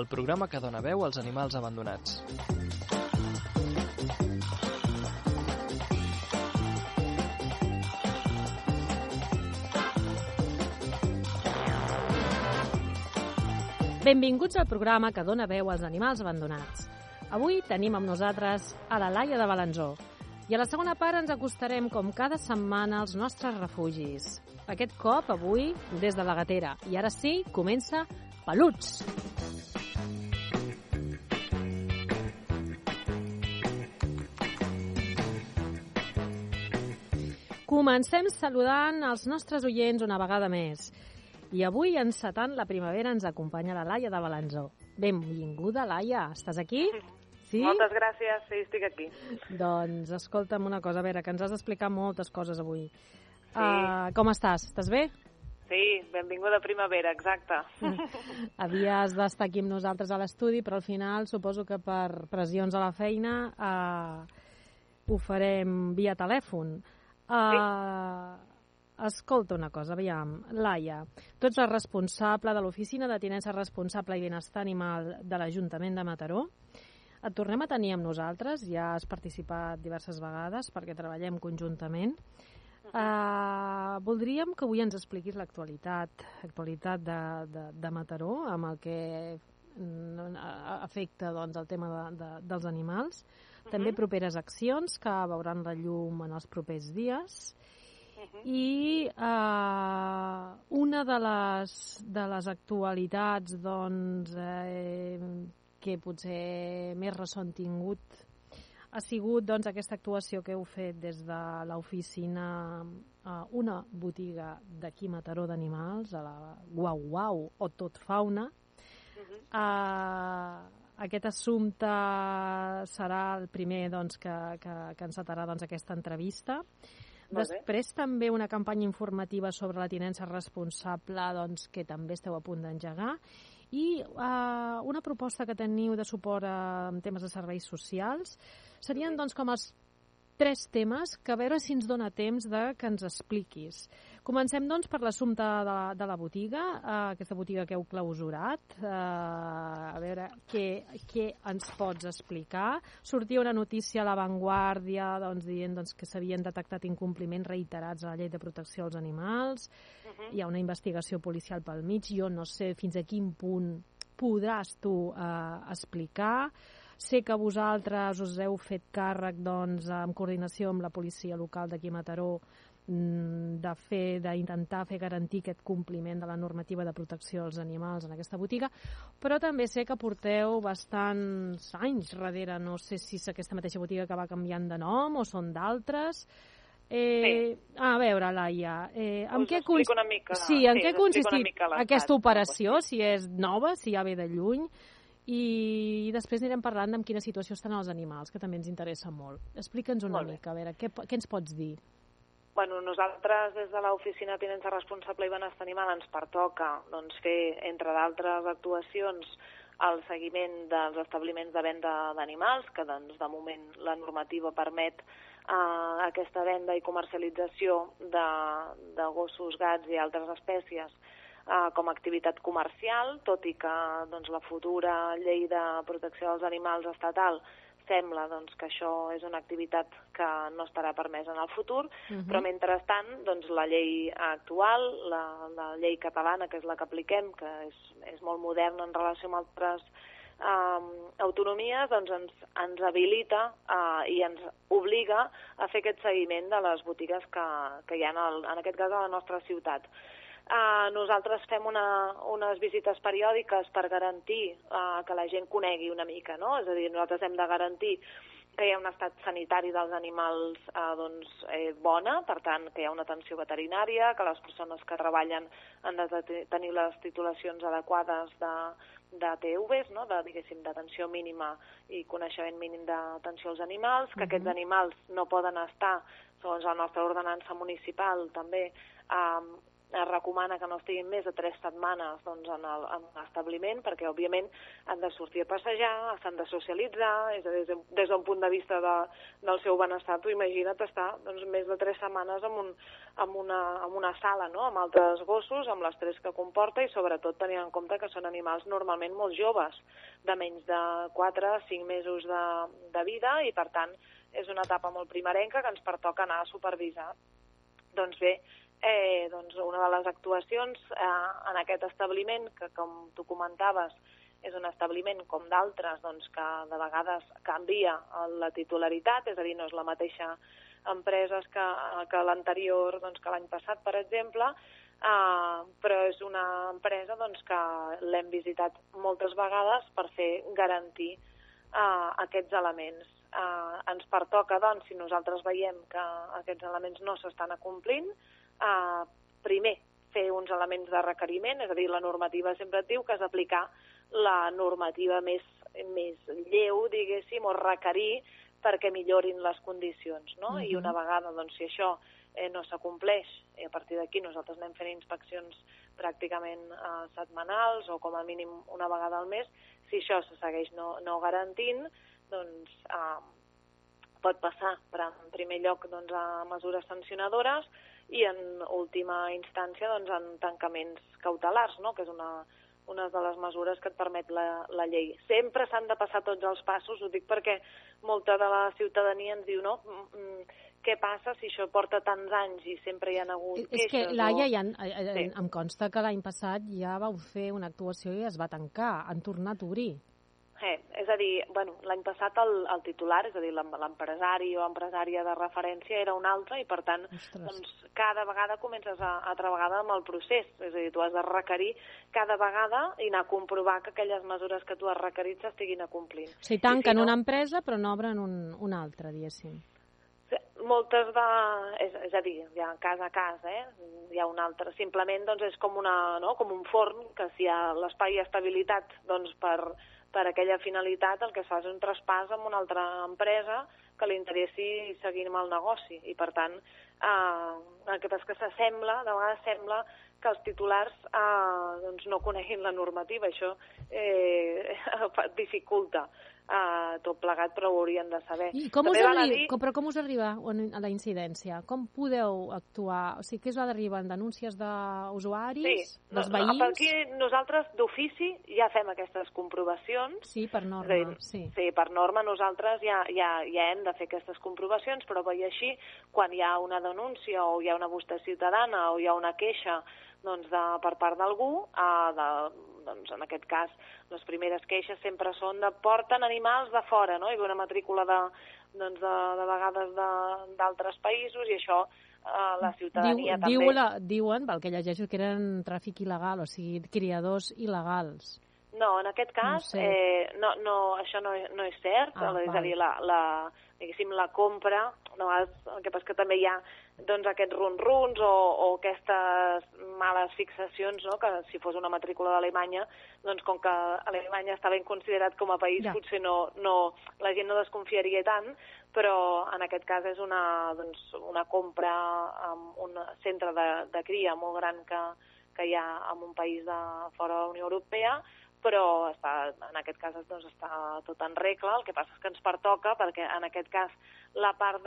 Peluts, el programa que dona veu als animals abandonats. Benvinguts al programa que dona veu als animals abandonats. Avui tenim amb nosaltres a la Laia de Balanzó. I a la segona part ens acostarem, com cada setmana, als nostres refugis. Aquest cop, avui, des de la gatera. I ara sí, comença Peluts! Comencem saludant els nostres oients una vegada més. I avui, encetant la primavera, ens acompanya la Laia de Balanzó. Benvinguda, Laia. Estàs aquí? Sí? Moltes gràcies, sí, estic aquí. Doncs escolta'm una cosa, a veure, que ens has d'explicar moltes coses avui. Sí. Uh, com estàs? Estàs bé? Sí, benvinguda primavera, exacte. Havies d'estar aquí amb nosaltres a l'estudi, però al final suposo que per pressions a la feina uh, ho farem via telèfon. Uh, sí. Escolta una cosa, aviam. Laia, tu ets la responsable de l'Oficina de Tinença Responsable i Benestar Animal de l'Ajuntament de Mataró. Et tornem a tenir amb nosaltres, ja has participat diverses vegades perquè treballem conjuntament. Uh, voldríem que avui ens expliquis l'actualitat l'actualitat de, de, de Mataró amb el que afecta doncs, el tema de, de, dels animals. Uh -huh. També properes accions que veuran la llum en els propers dies -huh. I uh, una de les, de les actualitats doncs, eh, que potser més ressò han tingut ha sigut doncs, aquesta actuació que heu fet des de l'oficina a una botiga d'aquí Mataró d'animals, a la Guau Guau o Tot Fauna. Uh -huh. uh, aquest assumpte serà el primer doncs, que, que, que encetarà doncs, aquesta entrevista. Després també una campanya informativa sobre la tinença responsable doncs, que també esteu a punt d'engegar i uh, una proposta que teniu de suport a, en temes de serveis socials serien doncs, com els tres temes que a veure si ens dona temps de que ens expliquis. Comencem, doncs, per l'assumpte de, la, de la botiga, eh, aquesta botiga que heu clausurat. Eh, a veure, què, què ens pots explicar? Sortia una notícia a l'avantguàrdia doncs, dient doncs, que s'havien detectat incompliments reiterats a la llei de protecció als animals. Uh -huh. Hi ha una investigació policial pel mig. Jo no sé fins a quin punt podràs tu eh, explicar. Sé que vosaltres us heu fet càrrec doncs, en coordinació amb la policia local d'aquí a Mataró de fer, d'intentar fer garantir aquest compliment de la normativa de protecció als animals en aquesta botiga, però també sé que porteu bastants anys darrere, no sé si és aquesta mateixa botiga que va canviant de nom o són d'altres, Eh, sí. A veure, Laia, eh, en què, cons... una mica, sí, en sí, què consistit aquesta operació, si és nova, si ja ve de lluny, i després anirem parlant amb quina situació estan els animals, que també ens interessa molt. Explica'ns una molt mica, a veure, què, què ens pots dir? Bueno, nosaltres des de l'Oficina de Tinença Responsable i Benestar Animal ens pertoca doncs, fer, entre d'altres actuacions, el seguiment dels establiments de venda d'animals, que doncs, de moment la normativa permet eh, aquesta venda i comercialització de, de gossos, gats i altres espècies eh, com a activitat comercial, tot i que doncs, la futura llei de protecció dels animals estatal sembla doncs, que això és una activitat que no estarà permesa en el futur, uh -huh. però mentrestant doncs, la llei actual, la, la llei catalana, que és la que apliquem, que és, és molt moderna en relació amb altres eh, autonomies, doncs ens, ens habilita eh, i ens obliga a fer aquest seguiment de les botigues que, que hi ha, en, el, en aquest cas, a la nostra ciutat. Uh, nosaltres fem una, unes visites periòdiques per garantir uh, que la gent conegui una mica, no? És a dir, nosaltres hem de garantir que hi ha un estat sanitari dels animals eh, doncs, eh, bona, per tant, que hi ha una atenció veterinària, que les persones que treballen han de tenir les titulacions adequades de, de TVs, no? de, diguéssim, d'atenció mínima i coneixement mínim d'atenció als animals, que uh -huh. aquests animals no poden estar, segons la nostra ordenança municipal, també, eh, es recomana que no estiguin més de tres setmanes doncs, en l'establiment, perquè, òbviament, han de sortir a passejar, s'han de socialitzar, és a dir, des, d'un punt de vista de, del seu benestar, tu imagina't estar doncs, més de tres setmanes en, un, en, una, en una sala, no?, amb altres gossos, amb l'estrès que comporta i, sobretot, tenint en compte que són animals normalment molt joves, de menys de 4 a 5 mesos de, de vida, i, per tant, és una etapa molt primerenca que ens pertoca anar a supervisar. Doncs bé, eh, doncs una de les actuacions eh, en aquest establiment, que com tu comentaves, és un establiment com d'altres doncs, que de vegades canvia la titularitat, és a dir, no és la mateixa empresa que, que l'anterior, doncs, que l'any passat, per exemple, eh, però és una empresa doncs, que l'hem visitat moltes vegades per fer garantir eh, aquests elements. Eh, ens pertoca, doncs, si nosaltres veiem que aquests elements no s'estan acomplint, primer, fer uns elements de requeriment, és a dir, la normativa sempre et diu que has d'aplicar la normativa més, més lleu, diguéssim, o requerir perquè millorin les condicions, no? Uh -huh. I una vegada, doncs, si això eh, no s'acompleix, i a partir d'aquí nosaltres anem fent inspeccions pràcticament eh, setmanals o com a mínim una vegada al mes, si això se segueix no, no garantint, doncs eh, pot passar, per, en primer lloc, doncs, a mesures sancionadores, i en última instància doncs, en tancaments cautelars, no? que és una, una de les mesures que et permet la, la llei. Sempre s'han de passar tots els passos, ho dic perquè molta de la ciutadania ens diu no, mm, mm, què passa si això porta tants anys i sempre hi ha hagut queixes? És que, Laia, o... ja, eh, eh, sí. em consta que l'any passat ja vau fer una actuació i es va tancar, han tornat a obrir. Eh, és a dir, bueno, l'any passat el, el titular, és a dir, l'empresari o empresària de referència era un altre i, per tant, doncs, cada vegada comences a, altra vegada amb el procés. És a dir, tu has de requerir cada vegada i anar a comprovar que aquelles mesures que tu has requerit s'estiguin acomplint. O sigui, tanquen si no, una empresa però no obren un, una altra, diguéssim. Moltes de... És, és a dir, ja cas a cas, eh? Hi ha un altre. Simplement, doncs, és com, una, no? com un forn, que si hi ha l'espai estabilitat doncs, per, per aquella finalitat el que es fa és un traspàs amb una altra empresa que li interessi seguir amb el negoci. I, per tant, eh, el que passa que s'assembla, de vegades sembla que els titulars eh, doncs no coneguin la normativa. Això eh, dificulta eh, tot plegat, però ho haurien de saber. I com us, arri... dir... com, però com us arriba a la incidència? Com podeu actuar? O sigui, què us ha d'arribar? denúncies d'usuaris, sí. dels veïns? No, aquí nosaltres d'ofici ja fem aquestes comprovacions. Sí, per norma, dir, sí. Sí, per norma nosaltres ja, ja, ja hem de fer aquestes comprovacions, però veia així, quan hi ha una denúncia o hi ha una bústia ciutadana o hi ha una queixa doncs, de, per part d'algú, eh, de, doncs, en aquest cas les primeres queixes sempre són de porten animals de fora, no? hi ha una matrícula de, doncs, de, de vegades d'altres països i això eh, la ciutadania diu, també... Diu la, diuen, pel que llegeixo, que eren tràfic il·legal, o sigui, criadors il·legals. No, en aquest cas, no sé. eh, no, no, això no, no és cert, ah, és a dir, la, la, diguéssim, la compra, no, el que passa que també hi ha doncs, aquests run-runs o, o aquestes males fixacions, no? que si fos una matrícula d'Alemanya, doncs com que Alemanya està ben considerat com a país, ja. potser no, no, la gent no desconfiaria tant, però en aquest cas és una, doncs, una compra amb un centre de, de cria molt gran que, que hi ha en un país de fora de la Unió Europea, però està, en aquest cas doncs, està tot en regla, el que passa és que ens pertoca, perquè en aquest cas la part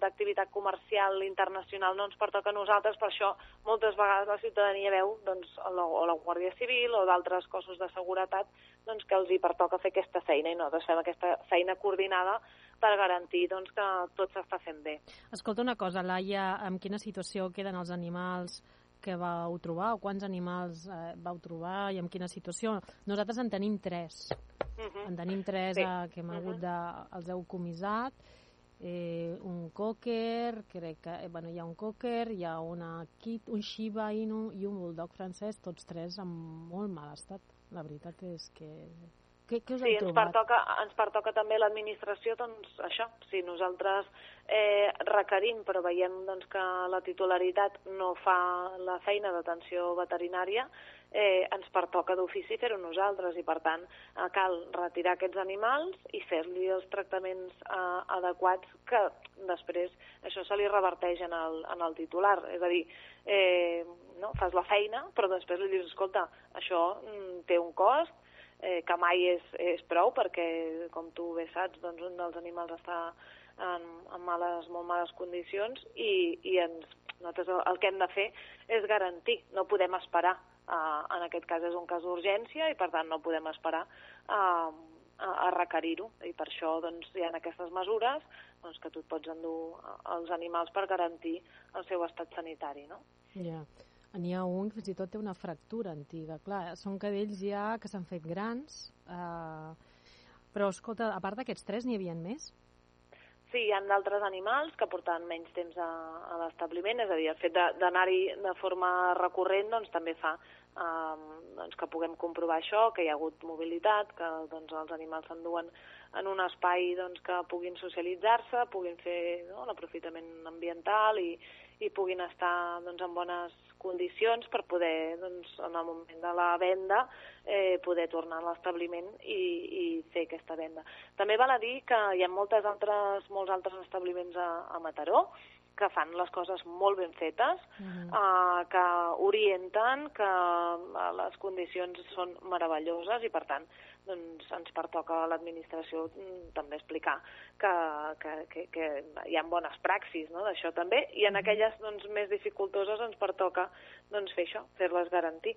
d'activitat comercial internacional no ens pertoca a nosaltres, per això moltes vegades la ciutadania veu doncs, la, o la Guàrdia Civil o d'altres cossos de seguretat doncs, que els hi pertoca fer aquesta feina i nosaltres fem aquesta feina coordinada per garantir doncs, que tot s'està fent bé. Escolta una cosa, Laia, en quina situació queden els animals que vau trobar o quants animals eh, vau trobar i en quina situació. Nosaltres en tenim tres. Uh mhm. -huh. En tenim tres sí. eh, que hem uh -huh. hagut de... els heu comissat. Eh, un cocker, crec que eh, bueno, hi ha un cocker, hi ha una kit, un Shiba Inu i un bulldog francès, tots tres en molt mal estat. La veritat és que què, què us sí, ens pertoca, ens pertoca també l'administració, doncs això, si nosaltres eh, requerim però veiem doncs, que la titularitat no fa la feina d'atenció veterinària, eh, ens pertoca d'ofici fer-ho nosaltres i per tant eh, cal retirar aquests animals i fer-li els tractaments eh, adequats que després això se li reverteix en el, en el titular. És a dir, eh, no? fas la feina, però després li dius, escolta, això mm, té un cost, eh, que mai és, és prou, perquè, com tu bé saps, doncs un dels animals està en, en males, molt males condicions i, i ens, nosaltres el, el que hem de fer és garantir, no podem esperar. Uh, en aquest cas és un cas d'urgència i per tant no podem esperar uh, a, a requerir-ho i per això doncs, hi ha aquestes mesures doncs, que tu et pots endur els animals per garantir el seu estat sanitari. No? Ja. N'hi ha un que fins i tot té una fractura antiga. Clar, són cadells ja que s'han fet grans, eh, però escolta, a part d'aquests tres n'hi havia més? Sí, hi ha d'altres animals que porten menys temps a, a l'establiment, és a dir, el fet d'anar-hi de, de forma recurrent doncs, també fa um, doncs, que puguem comprovar això, que hi ha hagut mobilitat, que doncs, els animals s'enduen en un espai doncs, que puguin socialitzar-se, puguin fer no, l'aprofitament ambiental i, i puguin estar doncs, en bones condicions per poder, doncs, en el moment de la venda, eh, poder tornar a l'establiment i, i fer aquesta venda. També val a dir que hi ha moltes altres, molts altres establiments a, a Mataró que fan les coses molt ben fetes, uh -huh. uh, que orienten, que uh, les condicions són meravelloses i, per tant, doncs ens pertoca a l'administració mm, també explicar que, que, que, que hi ha bones praxis no, d'això també, i en aquelles doncs, més dificultoses ens pertoca doncs, fer això, fer-les garantir.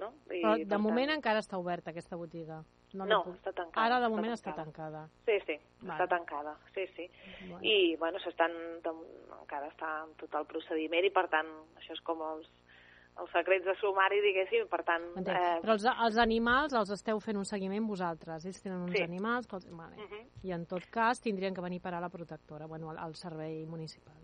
No? I, Però de moment tant... encara està oberta aquesta botiga. No, no puc... està tancada. Ara de moment està tancada. Està tancada. Sí, sí, vale. està tancada. Sí, sí. Bueno. I, bueno, s'estan... encara està en tot el procediment i, per tant, això és com els els secrets de sumari, diguéssim, per tant... Eh... Però els, els animals els esteu fent un seguiment vosaltres, ells tenen uns sí. animals, que els... vale. uh -huh. i en tot cas tindrien que venir a la protectora, bueno, al, al servei municipal.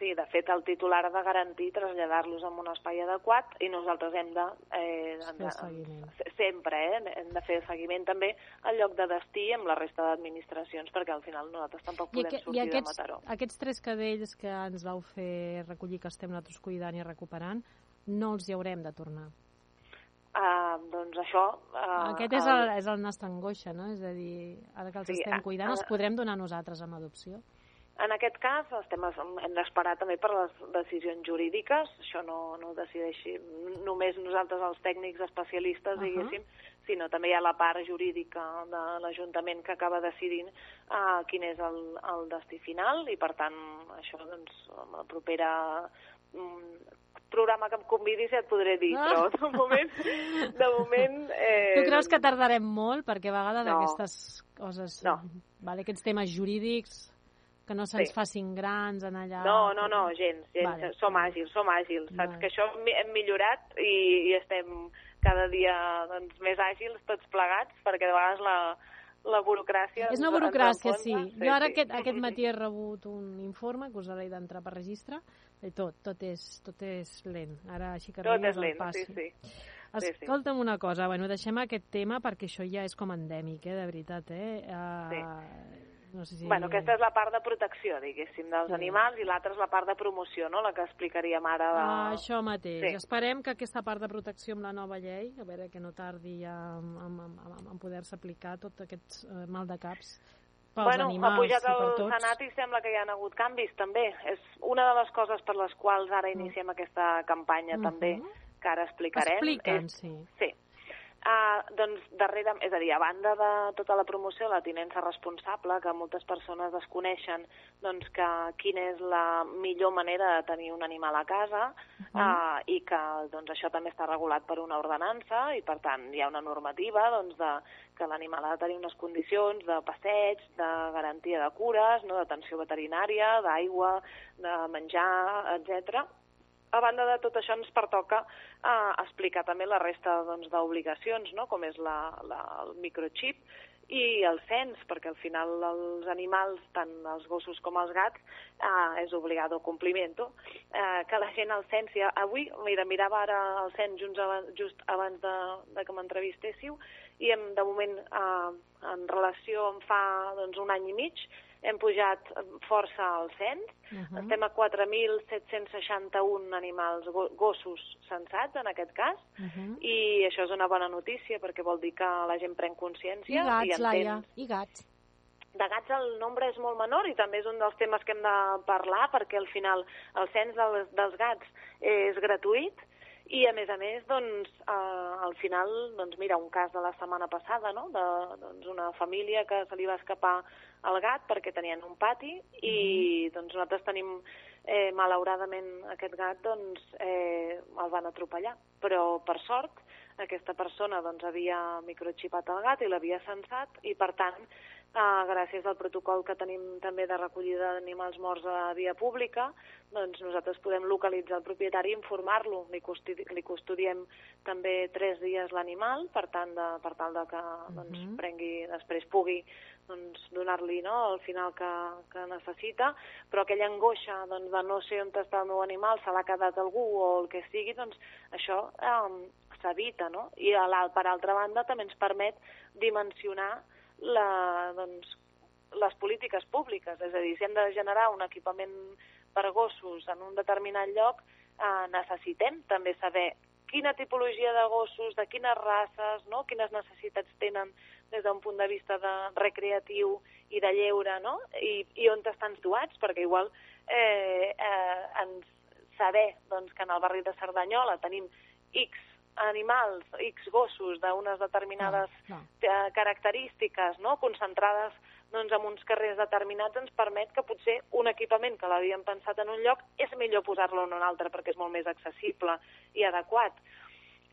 Sí, de fet, el titular ha de garantir traslladar-los a un espai adequat i nosaltres hem de... Eh, de seguiment. Sempre, eh? Hem de fer seguiment també al lloc de destí amb la resta d'administracions, perquè al final nosaltres tampoc podem I sortir aquests, de Mataró. Aquests tres cadells que ens vau fer recollir, que estem nosaltres cuidant i recuperant, no els hi haurem de tornar? Uh, doncs això... Uh, Aquest és el, és el nostre angoixa, no? És a dir, ara que els sí, estem cuidant, uh, els podrem donar nosaltres amb adopció? En aquest cas estem, hem d'esperar també per les decisions jurídiques, això no, no ho decideixi només nosaltres els tècnics especialistes, uh -huh. diguéssim, sinó també hi ha la part jurídica de l'Ajuntament que acaba decidint uh, quin és el, el destí final i per tant això doncs, la propera mm, programa que em convidis ja et podré dir, ah. però de moment... De moment eh... Tu creus que tardarem molt? Perquè a vegades no. aquestes coses... No. Vale, aquests temes jurídics que no se'ns sí. facin grans en allà... No, no, no, gens, gens. Vale. Som àgils, som àgils. Saps vale. que això hem millorat i, i estem cada dia doncs, més àgils tots plegats, perquè de vegades la, la burocràcia... És una burocràcia, sí. sí. Jo ara sí. Aquest, aquest matí he rebut un informe que us hauré d'entrar per registre i tot, tot és, tot és lent. Ara així que tot és lent, sí, sí. Escolta'm sí, sí. una cosa, bueno, deixem aquest tema perquè això ja és com endèmic, eh, de veritat, eh? Uh, sí no sé si... Bueno, aquesta és la part de protecció, diguéssim, dels sí. animals, i l'altra és la part de promoció, no?, la que explicaríem ara. De... Ah, això mateix. Sí. Esperem que aquesta part de protecció amb la nova llei, a veure que no tardi ja en, en, en, en poder-se aplicar tot aquest eh, mal de caps pels bueno, animals ha pujat el. Senat i sembla que hi ha hagut canvis també. És una de les coses per les quals ara mm. iniciem mm. aquesta campanya uh -huh. també, que ara explicarem. Expliquen, és, sí. Sí, Uh, doncs darrere, és a dir, a banda de tota la promoció la tinença responsable, que moltes persones desconeixen doncs, que quina és la millor manera de tenir un animal a casa uh -huh. uh, i que doncs, això també està regulat per una ordenança i per tant hi ha una normativa doncs, de, que l'animal ha de tenir unes condicions de passeig, de garantia de cures, no, d'atenció veterinària, d'aigua, de menjar, etc a banda de tot això ens pertoca eh, explicar també la resta doncs, d'obligacions, doncs, no? com és la, la, el microchip i el cens, perquè al final els animals, tant els gossos com els gats, eh, és obligado compliment. Eh, que la gent el cens, ja, avui, mira, mirava ara el cens just abans, just abans de, de que m'entrevistéssiu, i hem, de moment, eh, en relació amb fa doncs, un any i mig, hem pujat força al cens, uh -huh. estem a 4.761 animals, gossos censats en aquest cas, uh -huh. i això és una bona notícia perquè vol dir que la gent pren consciència. I gats, i entén... Laia, i gats. De gats el nombre és molt menor i també és un dels temes que hem de parlar perquè al final el cens dels, dels gats és gratuït I, a més a més, doncs, eh, al final, doncs, mira, un cas de la setmana passada, no?, de doncs, una família que se li va escapar el gat perquè tenien un pati i, mm. doncs, nosaltres tenim, eh, malauradament, aquest gat, doncs, eh, el van atropellar. Però, per sort, aquesta persona doncs, havia microxipat el gat i l'havia censat i, per tant, Uh, gràcies al protocol que tenim també de recollida d'animals morts a via pública, doncs nosaltres podem localitzar el propietari i informar-lo. Li, custodi li custodiem també tres dies l'animal, per, tant de, per tal de que doncs, uh mhm. -huh. prengui, després pugui doncs, donar-li no, al final que, que necessita, però aquella angoixa doncs, de no sé on està el meu animal, se l'ha quedat algú o el que sigui, doncs això um, s'evita, no? I a per altra banda també ens permet dimensionar la, doncs, les polítiques públiques. És a dir, si hem de generar un equipament per gossos en un determinat lloc, eh, necessitem també saber quina tipologia de gossos, de quines races, no? quines necessitats tenen des d'un punt de vista de recreatiu i de lleure, no? I, i on estan situats, perquè igual eh, eh, ens saber doncs, que en el barri de Cerdanyola tenim X animals, X gossos d'unes determinades no, no. Eh, característiques no? concentrades doncs, en uns carrers determinats ens permet que potser un equipament que l'havíem pensat en un lloc és millor posar-lo en un altre perquè és molt més accessible i adequat.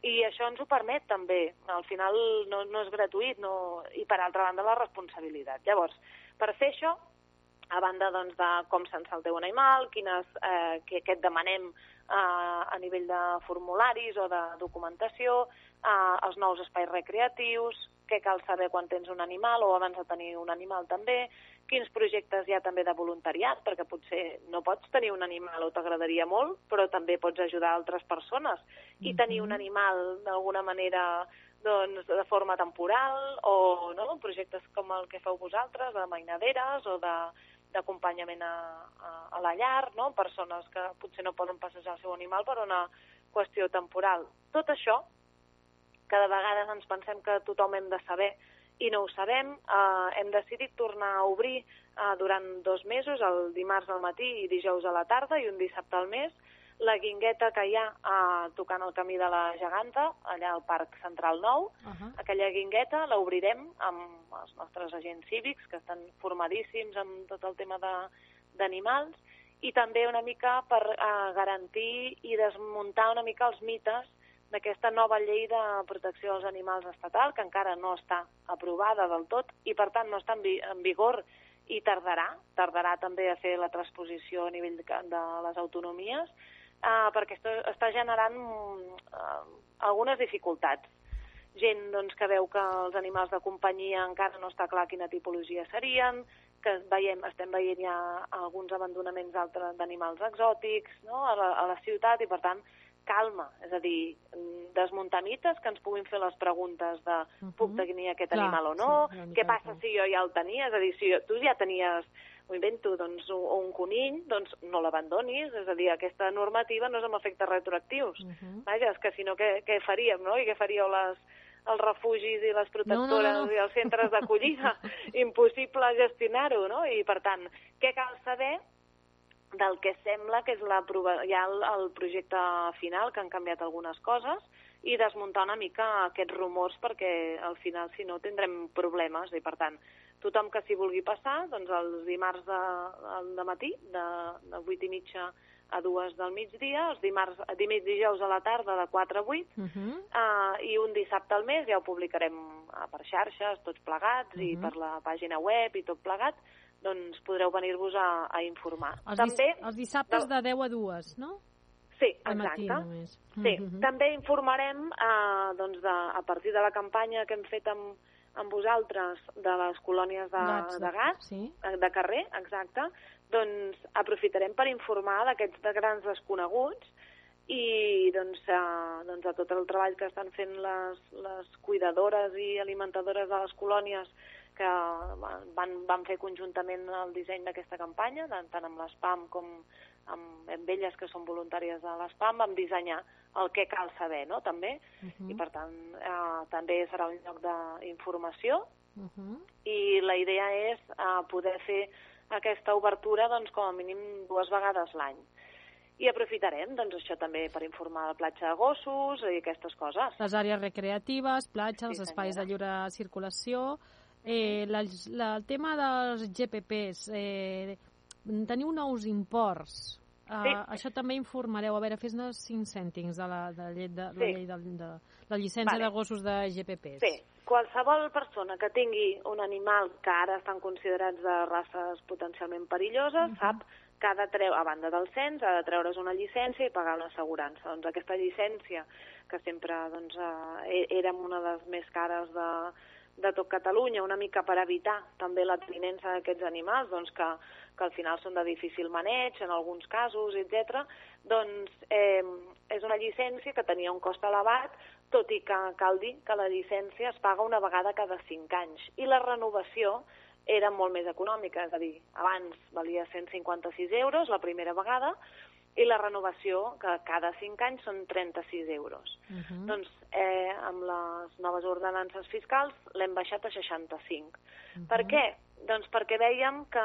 I això ens ho permet també. Al final no, no és gratuït no... i per altra banda la responsabilitat. Llavors, per fer això, a banda doncs, de com se'n el teu animal, quines, eh, que, que et demanem a nivell de formularis o de documentació, eh, els nous espais recreatius, què cal saber quan tens un animal o abans de tenir un animal també, quins projectes hi ha també de voluntariat, perquè potser no pots tenir un animal o t'agradaria molt, però també pots ajudar altres persones i tenir un animal d'alguna manera doncs, de forma temporal o no? projectes com el que feu vosaltres, de mainaderes o de d'acompanyament a, a, a la llar, no? persones que potser no poden passejar el seu animal per una qüestió temporal. Tot això, cada vegada ens pensem que tothom hem de saber i no ho sabem. Eh, hem decidit tornar a obrir eh, durant dos mesos, el dimarts al matí i dijous a la tarda i un dissabte al mes, la guingueta que hi ha eh, tocant el camí de la geganta, allà al Parc Central Nou. Uh -huh. Aquella guingueta l'obrirem amb els nostres agents cívics, que estan formadíssims amb tot el tema d'animals, i també una mica per eh, garantir i desmuntar una mica els mites d'aquesta nova llei de protecció dels animals estatal, que encara no està aprovada del tot i, per tant, no està en, vi en vigor i tardarà, tardarà també a fer la transposició a nivell de, de les autonomies, eh, perquè esto està generant eh, algunes dificultats. Gent doncs, que veu que els animals de companyia encara no està clar quina tipologia serien, que veiem, estem veient ja alguns abandonaments d'animals exòtics no? a, la, a la ciutat i, per tant, calma, és a dir, desmuntar mites que ens puguin fer les preguntes de puc tenir aquest animal o no, sí, què passa si jo ja el tenia, és a dir, si jo, tu ja tenies m'ho invento, doncs, un, un conill, doncs no l'abandonis, és a dir, aquesta normativa no és amb efectes retroactius. Uh -huh. Vaja, és que si no, què, què faríem, no? I què faríeu les, els refugis i les protectores no, no, no. i els centres d'acollida? Impossible gestionar-ho, no? I, per tant, què cal saber del que sembla que és la ja el, el projecte final, que han canviat algunes coses, i desmuntar una mica aquests rumors perquè al final, si no, tindrem problemes i, per tant, tothom que s'hi vulgui passar, doncs els dimarts de, de matí, de, de 8 i mitja a 2 del migdia, els dimarts, dimarts dijous a la tarda de 4 a 8, uh -huh. uh, i un dissabte al mes ja ho publicarem uh, per xarxes, tots plegats, uh -huh. i per la pàgina web i tot plegat, doncs podreu venir-vos a, a informar. Els, També, els dissabtes de 10 a 2, no? Sí, exacte. Només. Sí, uh -huh. també informarem uh, doncs de, a partir de la campanya que hem fet amb, amb vosaltres de les colònies de, Gats, de gas, sí. De carrer, exacte, doncs aprofitarem per informar d'aquests de grans desconeguts i doncs, eh, doncs a tot el treball que estan fent les, les cuidadores i alimentadores de les colònies que van, van fer conjuntament el disseny d'aquesta campanya, tant amb l'ESPAM com amb, amb elles que són voluntàries de l'ESPAM, vam dissenyar el que cal saber, no?, també, uh -huh. i per tant eh, també serà un lloc d'informació uh -huh. i la idea és eh, poder fer aquesta obertura doncs, com a mínim dues vegades l'any. i aprofitarem doncs, això també per informar la platja de gossos i aquestes coses. Les àrees recreatives, platges, els espais de lliure circulació... Eh, la, la, el tema dels GPPs, eh, teniu nous imports. Uh, sí. Això també informareu. A veure, fes-ne 5 cèntims de la, de, de, de, sí. la llei de, de, la llicència vale. de gossos de GPPs. Sí. Qualsevol persona que tingui un animal que ara estan considerats de races potencialment perilloses, uh -huh. sap que ha de treure, a banda del cens, ha de treure's una llicència i pagar una assegurança. Doncs aquesta llicència, que sempre doncs, eh, e-, érem una de les més cares de, de tot Catalunya, una mica per evitar també la tinença d'aquests animals, doncs que, que al final són de difícil maneig, en alguns casos, etc. doncs eh, és una llicència que tenia un cost elevat, tot i que cal dir que la llicència es paga una vegada cada 5 anys, i la renovació era molt més econòmica, és a dir, abans valia 156 euros la primera vegada, i la renovació, que cada 5 anys són 36 euros. Uh -huh. Doncs eh, amb les noves ordenances fiscals l'hem baixat a 65. Uh -huh. Per què? Doncs perquè veiem que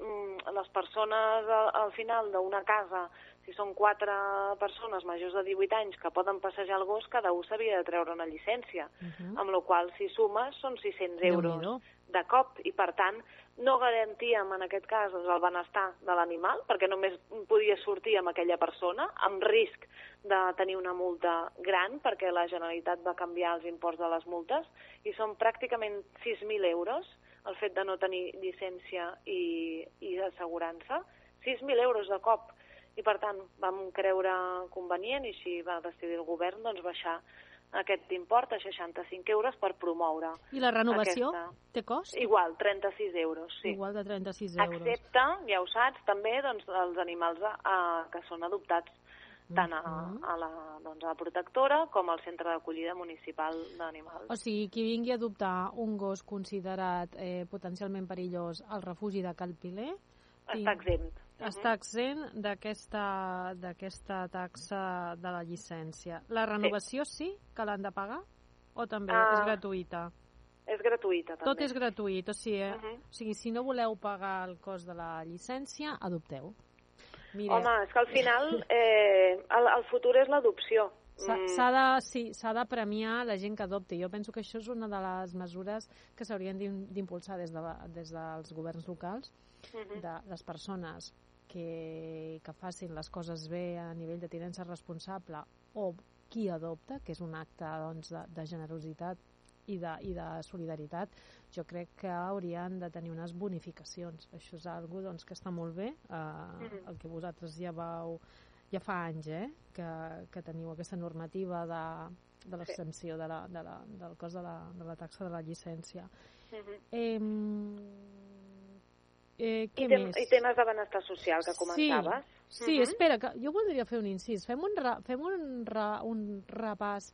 mm, les persones al, al final d'una casa, si són quatre persones majors de 18 anys que poden passejar el gos, cada un s'havia de treure una llicència, uh -huh. amb la qual si sumes són 600 euros de cop i per tant no garantíem en aquest cas doncs, el benestar de l'animal perquè només podia sortir amb aquella persona amb risc de tenir una multa gran perquè la Generalitat va canviar els imports de les multes i són pràcticament 6.000 euros el fet de no tenir llicència i, i assegurança 6.000 euros de cop i per tant vam creure convenient i així va decidir el govern doncs, baixar aquest import a 65 euros per promoure. I la renovació aquesta... té cost? Igual, 36 euros, sí. Igual de 36 euros. Excepte, ja ho saps, també doncs, els animals a, que són adoptats tant a, mm-hmm. a, la, doncs, a la protectora com al centre d'acollida municipal d'animals. O sigui, qui vingui a adoptar un gos considerat eh, potencialment perillós al refugi de Calpiler... Està exempt està exempt d'aquesta taxa de la llicència. La renovació sí, sí que l'han de pagar? O també uh, és gratuïta? És gratuïta, també. Tot és gratuït, o sigui, uh -huh. o sigui, si no voleu pagar el cost de la llicència, adopteu. Mira. Home, és que al final eh, el, el futur és l'adopció. S'ha mm. de, sí, de premiar la gent que adopti. Jo penso que això és una de les mesures que s'haurien d'impulsar des, de, des dels governs locals, uh -huh. de les persones que, que facin les coses bé a nivell de tinença responsable o qui adopta, que és un acte doncs, de, de generositat i de, i de solidaritat, jo crec que haurien de tenir unes bonificacions. Això és algo doncs, que està molt bé, eh, mm-hmm. el que vosaltres ja vau ja fa anys eh, que, que teniu aquesta normativa de, de l'exempció de la, de la, del cost de la, de la taxa de la llicència. Mm-hmm. -huh. eh, Eh, què I, tem més? I temes de benestar social que comentaves. Sí, sí uh -huh. espera, que jo voldria fer un incís. Fem un, fem un, un repàs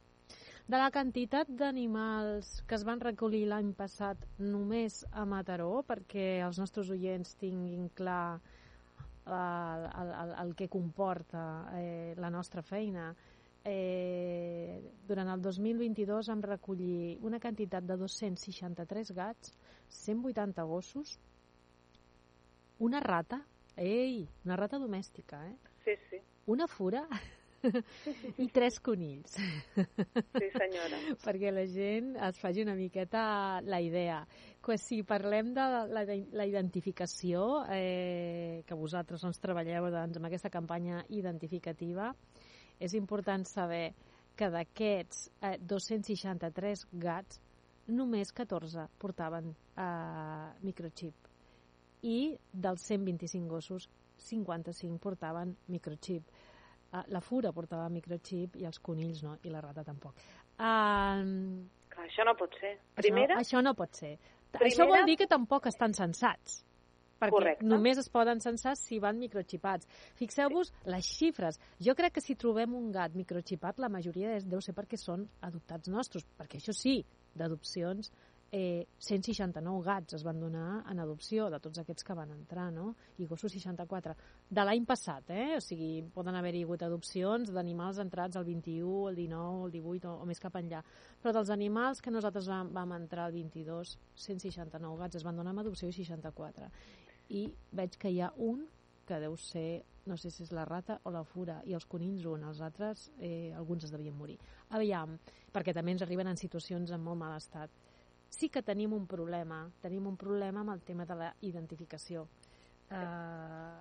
de la quantitat d'animals que es van recollir l'any passat només a Mataró, perquè els nostres oients tinguin clar el, el, el, el que comporta eh, la nostra feina. Eh, durant el 2022 vam recollir una quantitat de 263 gats, 180 gossos, una rata, ei, una rata domèstica, eh? Sí, sí. Una fura i tres conills. Sí, senyora. Perquè la gent es faci una miqueta la idea. Que si parlem de la, la identificació, eh, que vosaltres ens treballeu doncs, amb aquesta campanya identificativa, és important saber que d'aquests eh, 263 gats, només 14 portaven eh, microchip i dels 125 gossos, 55 portaven microchip. Uh, la fura portava microchip i els conills no, i la rata tampoc. Uh, Clar, això no pot ser. Primera... Això, això no pot ser. Primera... Això vol dir que tampoc estan censats perquè Correcte. només es poden censar si van microxipats. Fixeu-vos sí. les xifres. Jo crec que si trobem un gat microxipat, la majoria deu ser perquè són adoptats nostres, perquè això sí, d'adopcions eh, 169 gats es van donar en adopció de tots aquests que van entrar, no? I gossos 64. De l'any passat, eh? O sigui, poden haver-hi hagut adopcions d'animals entrats el 21, el 19, el 18 o, o més cap enllà. Però dels animals que nosaltres vam, vam entrar el 22, 169 gats es van donar en adopció i 64. I veig que hi ha un que deu ser no sé si és la rata o la fura, i els conills un, els altres, eh, alguns es devien morir. Aviam, perquè també ens arriben en situacions en molt mal estat. Sí que tenim un problema, tenim un problema amb el tema de la identificació. Uh,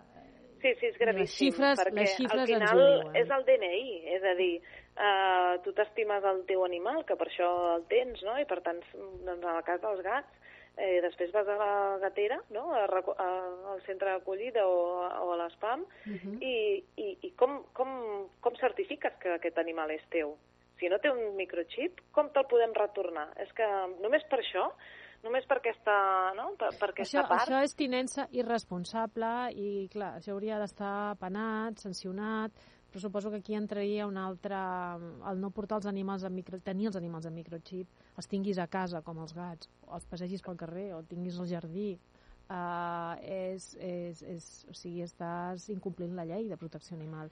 Sí, sí, és gravíssim, les xifres, perquè les xifres al final és el DNI, és a dir, uh, tu t'estimes el teu animal, que per això el tens, no? I per tant, doncs, en el cas dels gats, eh, després vas a la gatera, no? a, a, al centre d'acollida o, a- o a l'espam, Uh -huh. i, i, i com, com, com certifiques que aquest animal és teu? Si no té un microchip, com te'l podem retornar? És que només per això, només per aquesta, no? per, per aquesta Això, part... això és tinença irresponsable i, clar, això hauria d'estar penat, sancionat, però suposo que aquí entraria un altre... el no portar els animals amb micro... tenir els animals amb microchip, els tinguis a casa, com els gats, o els passegis pel carrer, o tinguis al jardí, uh, és, és, és, o sigui, estàs incomplint la llei de protecció animal.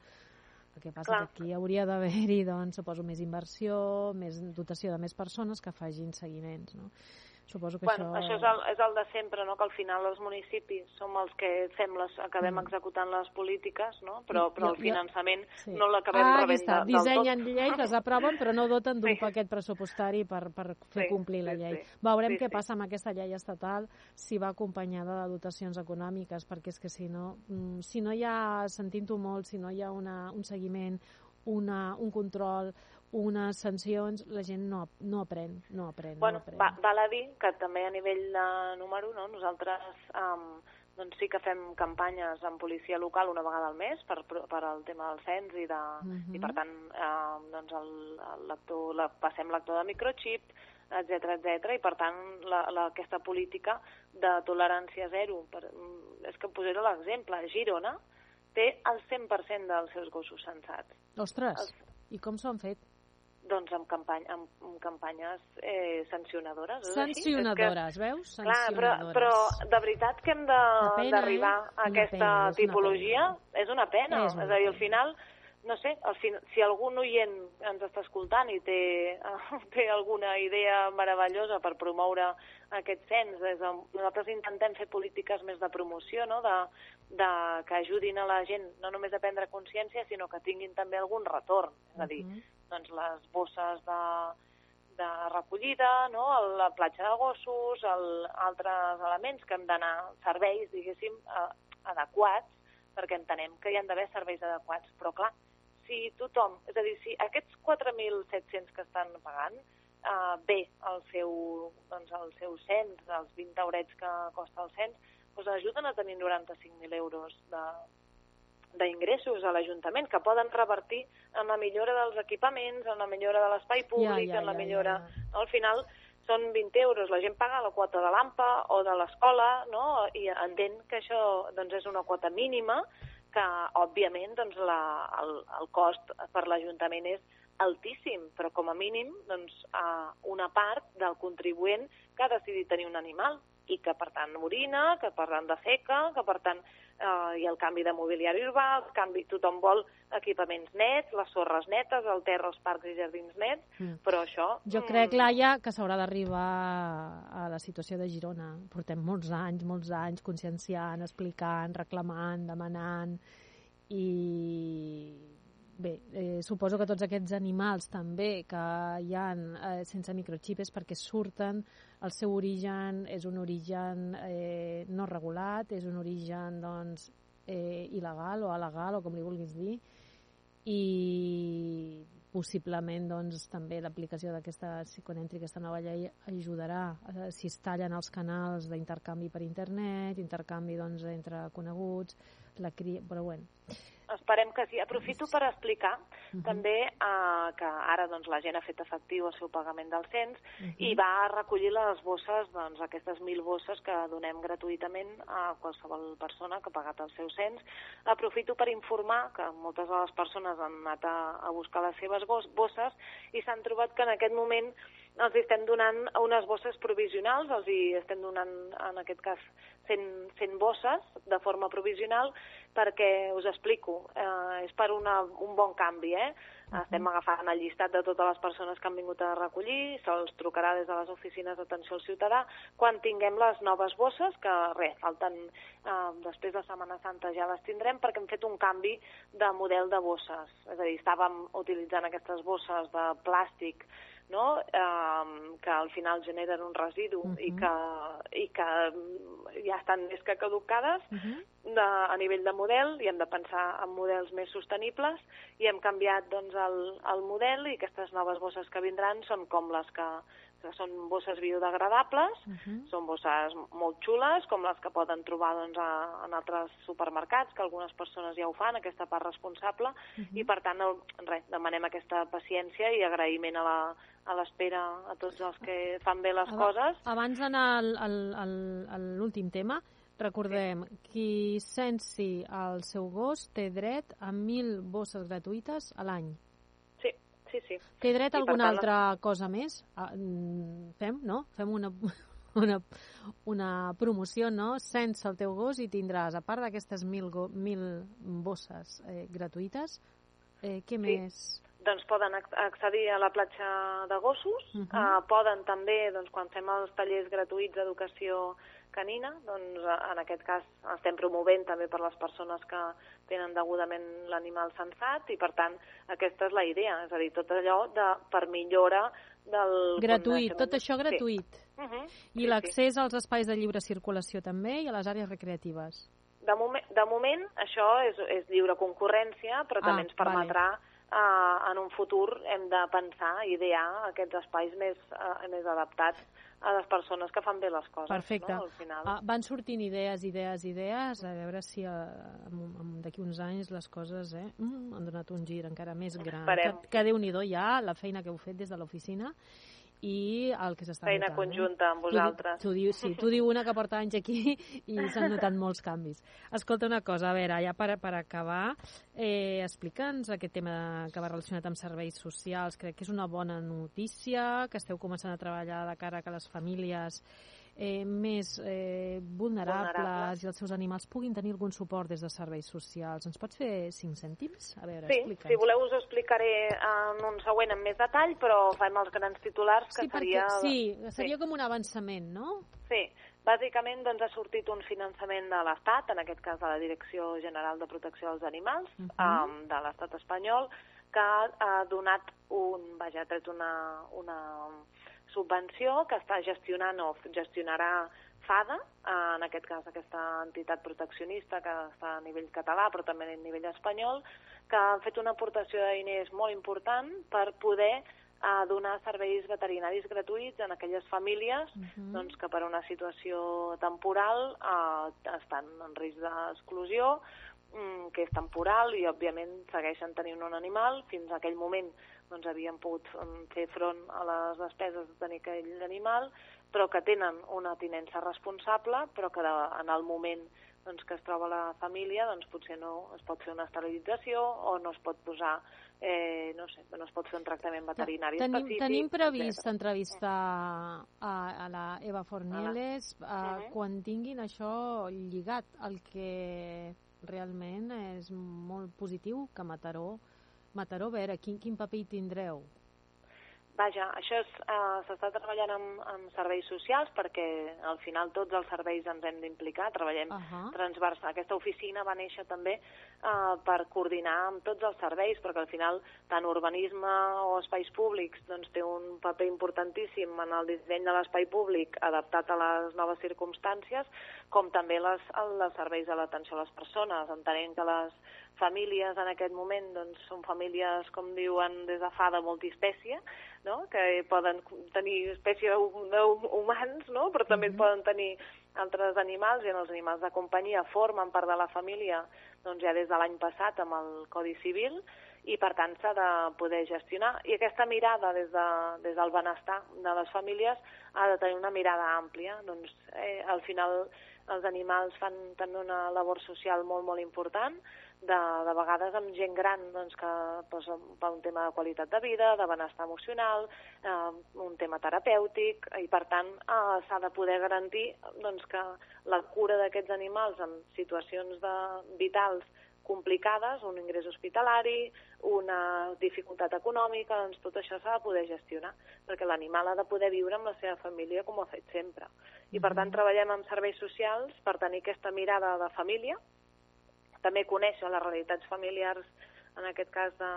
El que passa Clar. que aquí hauria d'haver-hi, doncs, suposo, més inversió, més dotació de més persones que facin seguiments, no? Suposo que Bueno, això... això és el, és el de sempre, no? que al final els municipis som els que fem les, acabem Mm. executant les polítiques, no? però, però el finançament Sí. no l'acabem ah, rebent està. del tot. Dissenyen lleis, les aproven, però no doten d'un Sí. paquet pressupostari per, per fer Sí, complir la sí, llei. sí. Veurem Sí, què sí. passa amb aquesta llei estatal, si va acompanyada de dotacions econòmiques, perquè és que si no, mm, si no hi ha, sentint-ho molt, si no hi ha una, un seguiment, una, un control, unes sancions, la gent no, no aprèn, no aprèn, Bueno, no aprèn. va, val a dir que també a nivell de número, no? nosaltres um, doncs sí que fem campanyes amb policia local una vegada al mes per, per al tema del cens i, de, Mhm. i per tant eh, doncs el, el lector, la, passem lector de microchip, etc etc i per tant la, la, aquesta política de tolerància zero, per, mm, és que posaré l'exemple, Girona té el 100% dels seus gossos censats. Ostres, els- i com s'ho han fet? Doncs amb, campany, amb, amb campanyes eh, sancionadores. així? És que- Sancionadores, veus? Clar, però, Sancionadores. però de veritat que hem pena, d'arribar eh? a aquesta pena, és tipologia. És una pena. És una és a dir, al pena. final, no sé, al fin, si algun oient ens està escoltant i té, té alguna idea meravellosa per promoure aquest cens, des de, nosaltres intentem fer polítiques més de promoció, no? de, de, que ajudin a la gent no només a prendre consciència, sinó que tinguin també algun retorn. És a dir, Mhm. doncs les bosses de, de recollida, no? la platja de gossos, el, altres elements que hem d'anar, serveis, diguéssim, eh, adequats, perquè entenem que hi han d'haver serveis adequats. Però, clar, si tothom, és a dir, si aquests 4.700 que estan pagant, eh, bé el seu, doncs, el seu cens, els 20 eurets que costa el cens, doncs ajuden a tenir 95.000 euros de, d'ingressos a l'Ajuntament que poden revertir en la millora dels equipaments, en la millora de l'espai públic, Ja, ja, en la ja, millora... ja. No, al final són 20 euros, la gent paga la quota de l'AMPA o de l'escola, no? i entén que això doncs, és una quota mínima que, òbviament, doncs, la, el, el cost per l'Ajuntament és altíssim, però com a mínim doncs, eh, una part del contribuent que ha decidit tenir un animal i que per tant orina, que per tant defeca, que per tant eh, ha el canvi de mobiliari urbà, el canvi, tothom vol equipaments nets, les sorres netes, el terra, els parcs i jardins nets, Mm. però això... Jo mm, crec, Laia, que s'haurà d'arribar a la situació de Girona. Portem molts anys, molts anys conscienciant, explicant, reclamant, demanant i bé, eh, suposo que tots aquests animals també que hi han eh, sense microxip és perquè surten, el seu origen és un origen eh, no regulat, és un origen doncs, eh, il·legal o alegal o com li vulguis dir i possiblement doncs, també l'aplicació d'aquesta, entri aquesta nova llei ajudarà eh, si es tallen els canals d'intercanvi per internet, intercanvi doncs, entre coneguts, la cria... però bueno, Esperem que sí. Aprofito per explicar Mhm. també eh, que ara doncs, la gent ha fet efectiu el seu pagament del cens Mhm. i va recollir les bosses, doncs, aquestes mil bosses que donem gratuïtament a qualsevol persona que ha pagat el seu cens. Aprofito per informar que moltes de les persones han anat a, a buscar les seves bos- bosses i s'han trobat que en aquest moment els estem donant unes bosses provisionals, els hi estem donant, en aquest cas, 100, 100 bosses de forma provisional perquè, us explico, eh, és per una, un bon canvi, eh? -huh. Estem agafant el llistat de totes les persones que han vingut a recollir, se'ls trucarà des de les oficines d'atenció al ciutadà quan tinguem les noves bosses, que res, falten, eh, després de Setmana Santa ja les tindrem perquè hem fet un canvi de model de bosses. És a dir, estàvem utilitzant aquestes bosses de plàstic no? eh, que al final generen un residu uh -huh. i, que, i que ja estan més que caducades uh -huh. de, a nivell de model i hem de pensar en models més sostenibles i hem canviat doncs, el, el model i aquestes noves bosses que vindran són com les que que són bosses biodegradables, uh -huh. són bosses molt xules, com les que poden trobar doncs, a, en altres supermercats, que algunes persones ja ho fan, aquesta part responsable, uh -huh. i per tant, el, res, demanem aquesta paciència i agraïment a la, a l'espera a tots els que fan bé les coses. Abans d'anar a l'últim tema, recordem, sí. qui sensi el seu gos té dret a 1.000 bosses gratuïtes a l'any sí, sí. Té dret a alguna altra cosa més? Ah, mm, fem, no? Fem una, una, una promoció, no? Sense el teu gos i tindràs, a part d'aquestes mil, mil bosses eh, gratuïtes, eh, què sí. més? Doncs poden accedir a la platja de gossos, uh -huh. eh, poden també, doncs, quan fem els tallers gratuïts d'educació canina, doncs en aquest cas estem promovent també per les persones que tenen degudament l'animal sensat i per tant aquesta és la idea, és a dir, tot allò de, per millora del... Gratuït, tot això gratuït. Sí. Uh -huh. I sí, l'accés sí. als espais de lliure circulació també i a les àrees recreatives. De, moment, de moment això és, és lliure concurrència, però ah, també ens permetrà vale eh, en un futur hem de pensar, idear aquests espais més, eh, més adaptats a les persones que fan bé les coses. Perfecte. No, al final. Ah, van sortint idees, idees, idees, a veure si eh, d'aquí uns anys les coses eh, mm, han donat un gir encara més gran. Esperem. Que, que Déu-n'hi-do ja la feina que heu fet des de l'oficina i el que s'està Feina notant. Feina conjunta eh? amb vosaltres. Tu, tu diu, sí, tu diu una que porta anys aquí i s'han notat molts canvis. Escolta una cosa, a veure, ja per, per acabar, eh, explica'ns aquest tema que va relacionat amb serveis socials. Crec que és una bona notícia, que esteu començant a treballar de cara a que les famílies eh, més eh, vulnerables, vulnerables i els seus animals puguin tenir algun suport des de serveis socials. Ens pots fer cinc cèntims? A veure, sí, si voleu us ho explicaré en un següent amb més detall, però fem els grans titulars, que sí, seria... Perquè, sí, seria sí. com un avançament, no? Sí, bàsicament doncs, ha sortit un finançament de l'Estat, en aquest cas de la Direcció General de Protecció dels Animals, uh -huh. um, de l'Estat espanyol, que ha donat un, vaja, ha tret una, una subvenció que està gestionant o gestionarà FADA, en aquest cas aquesta entitat proteccionista que està a nivell català però també a nivell espanyol, que han fet una aportació de diners molt important per poder a donar serveis veterinaris gratuïts en aquelles famílies uh -huh. doncs, que per una situació temporal eh, estan en risc d'exclusió, mm, que és temporal i, òbviament, segueixen tenint un animal. Fins a aquell moment doncs, havien pogut fer front a les despeses de tenir aquell animal, però que tenen una tinença responsable, però que de, en el moment doncs, que es troba la família doncs, potser no es pot fer una esterilització o no es pot posar eh, no sé, no es pot fer un tractament veterinari tenim, específic. Tenim previst etc. entrevistar a, a la Eva Fornieles a, uh -huh. quan tinguin això lligat, el que realment és molt positiu que Mataró Mataró, a veure, quin, quin paper hi tindreu? Vaja, això eh, s'està treballant amb, amb serveis socials perquè al final tots els serveis ens hem d'implicar, treballem uh -huh. transversal. Aquesta oficina va néixer també eh, per coordinar amb tots els serveis, perquè al final tant urbanisme o espais públics doncs, té un paper importantíssim en el disseny de l'espai públic adaptat a les noves circumstàncies, com també les, els serveis de l'atenció a les persones, entenent que les famílies en aquest moment doncs, són famílies, com diuen, des de fa de multiespècie, no? que poden tenir espècie humans, no? però també mm -hmm. poden tenir altres animals i els animals de companyia formen part de la família doncs, ja des de l'any passat amb el Codi Civil i per tant s'ha de poder gestionar. I aquesta mirada des, de, des del benestar de les famílies ha de tenir una mirada àmplia. Doncs, eh, al final els animals fan també una labor social molt, molt important, de, de vegades amb gent gran doncs, que doncs, per un tema de qualitat de vida, de benestar emocional, eh, un tema terapèutic, i per tant eh, s'ha de poder garantir doncs, que la cura d'aquests animals en situacions de, vitals complicades, un ingrés hospitalari, una dificultat econòmica, doncs tot això s'ha de poder gestionar, perquè l'animal ha de poder viure amb la seva família com ho ha fet sempre. I per tant treballem amb serveis socials per tenir aquesta mirada de família, també conèixer les realitats familiars en aquest cas de,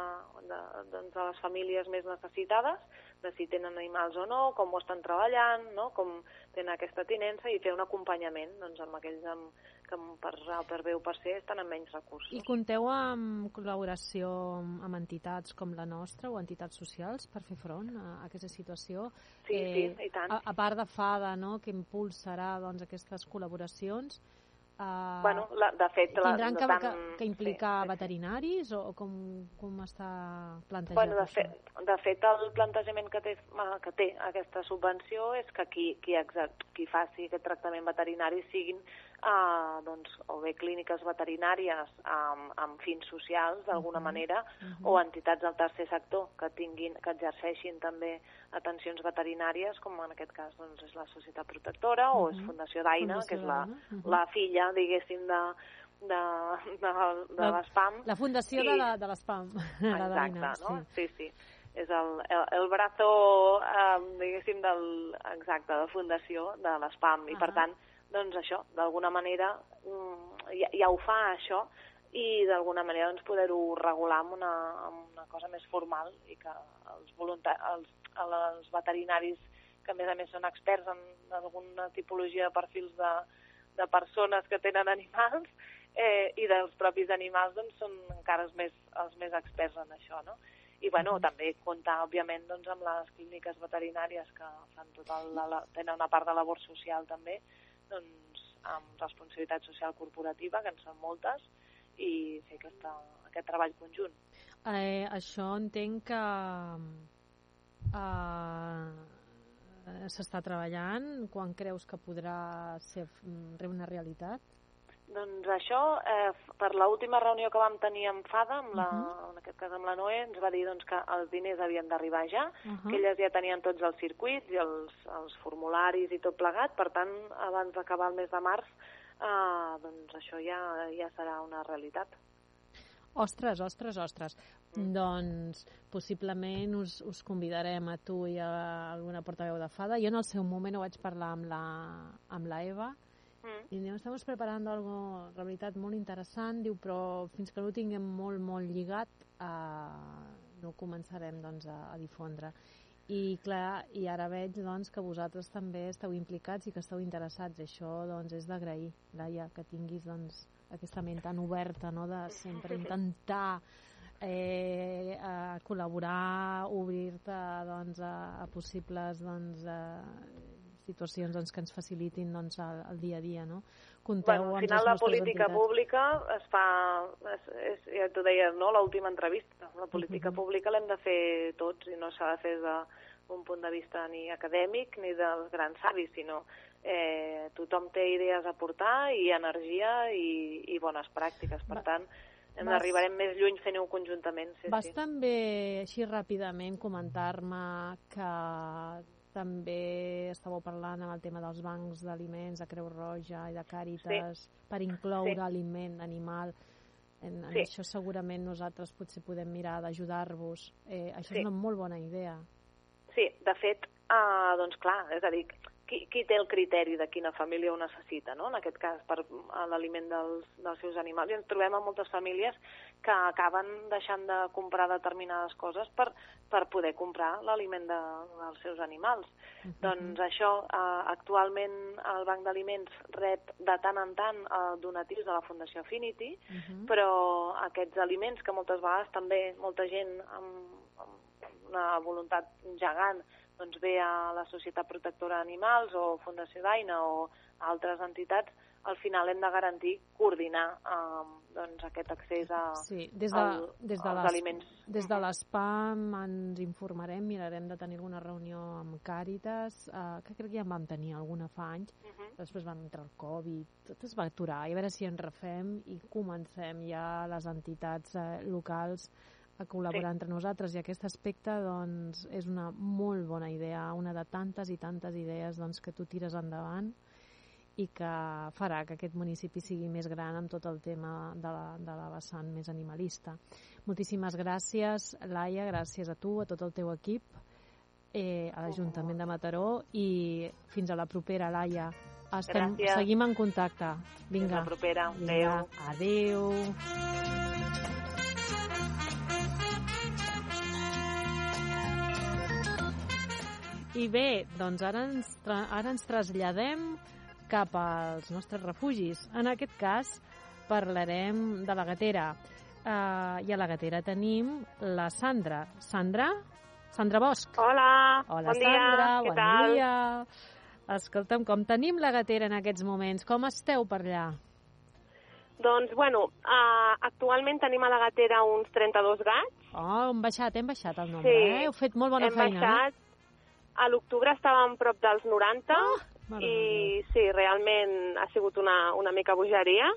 de, doncs de les famílies més necessitades, de si tenen animals o no, com ho estan treballant, no? com tenen aquesta tinença i fer un acompanyament doncs, amb aquells amb, que per A per B o per C estan amb menys recursos. I compteu amb col·laboració amb entitats com la nostra o entitats socials per fer front a aquesta situació? Sí, eh, sí, i tant. A, a part de FADA, no?, que impulsarà doncs, aquestes col·laboracions, Uh, bueno, la, de fet... La, tindran que, tant, que, que implicar sí, veterinaris sí. o, com, com està plantejat bueno, de això? Fet, de fet, el plantejament que té, que té aquesta subvenció és que qui, qui, exact, qui faci aquest tractament veterinari siguin uh, doncs, o bé clíniques veterinàries amb, amb fins socials, d'alguna uh -huh. manera, uh -huh. o entitats del tercer sector que tinguin que exerceixin també atencions veterinàries, com en aquest cas doncs, és la Societat Protectora uh -huh. o és Fundació d'Aina, que és la, uh -huh. la filla, diguéssim, de, de, de, de l'ESPAM. La fundació I... de, de l'ESPAM. Exacte, no? Sí, sí. sí. És el, el, el brazo, eh, diguéssim, del, exacte, de fundació de l'ESPAM. Uh -huh. I, per tant, doncs això, d'alguna manera mm, ja, ja ho fa això i d'alguna manera doncs, poder-ho regular amb una, amb una cosa més formal i que els, els, els veterinaris que a més a més són experts en alguna tipologia de perfils de, de persones que tenen animals eh, i dels propis animals doncs, són encara els més, els més experts en això, no? I bueno, mm. també comptar, òbviament, doncs, amb les clíniques veterinàries que fan tot el, la, tenen una part de labor social també, doncs, amb responsabilitat social corporativa, que en són moltes, i fer aquesta, aquest treball conjunt. Eh, això entenc que eh, s'està treballant? Quan creus que podrà ser una realitat? Doncs això, eh, per l'última reunió que vam tenir amb FADA, amb la, uh -huh. en aquest cas amb la Noé, ens va dir doncs, que els diners havien d'arribar ja, uh -huh. que elles ja tenien tots els circuits i els, els formularis i tot plegat, per tant, abans d'acabar el mes de març, eh, doncs això ja, ja serà una realitat. Ostres, ostres, ostres. Mm. Doncs possiblement us, us convidarem a tu i a alguna portaveu de Fada. Jo en el seu moment ho vaig parlar amb la, amb la Eva mm. i diu, estem preparant algo, la veritat, molt interessant, diu, però fins que no ho tinguem molt, molt lligat eh, no començarem doncs, a, a difondre. I clar, i ara veig doncs, que vosaltres també esteu implicats i que esteu interessats. Això doncs, és d'agrair, Laia, que tinguis doncs, aquesta ment tan oberta no? de sempre intentar eh, a col·laborar, obrir-te doncs, a, a possibles doncs, a situacions doncs, que ens facilitin doncs, el, el dia a dia. No? Conteu bueno, al final la política entitats. pública es fa, és, és, ja t'ho deia, no? l'última entrevista, la política uh -huh. pública l'hem de fer tots i no s'ha de fer des d'un punt de vista ni acadèmic ni dels grans savis, sinó eh, tothom té idees a portar i energia i, i bones pràctiques. Per Va, tant, ens vas, arribarem més lluny fent-ho conjuntament. Sí, vas sí. també, així ràpidament, comentar-me que també estàveu parlant amb el tema dels bancs d'aliments, de Creu Roja i de Càritas, sí. per incloure sí. aliment animal. En, en sí. això segurament nosaltres potser podem mirar d'ajudar-vos. Eh, això sí. és una molt bona idea. Sí, de fet, uh, doncs clar, és a dir, qui, qui té el criteri de quina família ho necessita, no? en aquest cas per l'aliment dels, dels seus animals. I ens trobem amb moltes famílies que acaben deixant de comprar determinades coses per, per poder comprar l'aliment de, dels seus animals. Uh -huh. Doncs això, eh, actualment el Banc d'Aliments rep de tant en tant eh, donatius de la Fundació Affinity, uh -huh. però aquests aliments que moltes vegades també molta gent amb, amb una voluntat gegant doncs ve a la Societat Protectora d'Animals o Fundació d'Aina o altres entitats, al final hem de garantir coordinar eh, doncs, aquest accés a, sí, des de, al, des de als aliments. Des de l'ESPAM ens informarem, mirarem de tenir alguna reunió amb Càritas, eh, que crec que ja en vam tenir alguna fa anys, uh -huh. després van entrar el Covid, tot es va aturar, i a veure si en refem i comencem ja les entitats eh, locals a col·laborar sí. entre nosaltres i aquest aspecte doncs, és una molt bona idea, una de tantes i tantes idees doncs, que tu tires endavant i que farà que aquest municipi sigui més gran amb tot el tema de la, de la vessant més animalista. Moltíssimes gràcies, Laia, gràcies a tu, a tot el teu equip, eh, a l'Ajuntament de Mataró i fins a la propera, Laia. Estem, Gràcies. seguim en contacte. Fins Vinga. la propera. Vinga, Adéu. adéu. I bé, doncs ara ens, ara ens traslladem cap als nostres refugis. En aquest cas parlarem de la gatera. Uh, I a la gatera tenim la Sandra. Sandra? Sandra Bosch. Hola, Hola, bon dia, Sandra, què bon tal? dia. Escolta'm, com tenim la gatera en aquests moments? Com esteu per allà? Doncs, bueno, uh, actualment tenim a la gatera uns 32 gats. Oh, hem baixat, hem baixat el nombre, Sí. eh? Heu fet molt bona Hem feina, baixat. A l'octubre estàvem prop dels 90 Oh, mare i sí, realment ha sigut una, una mica bogeria.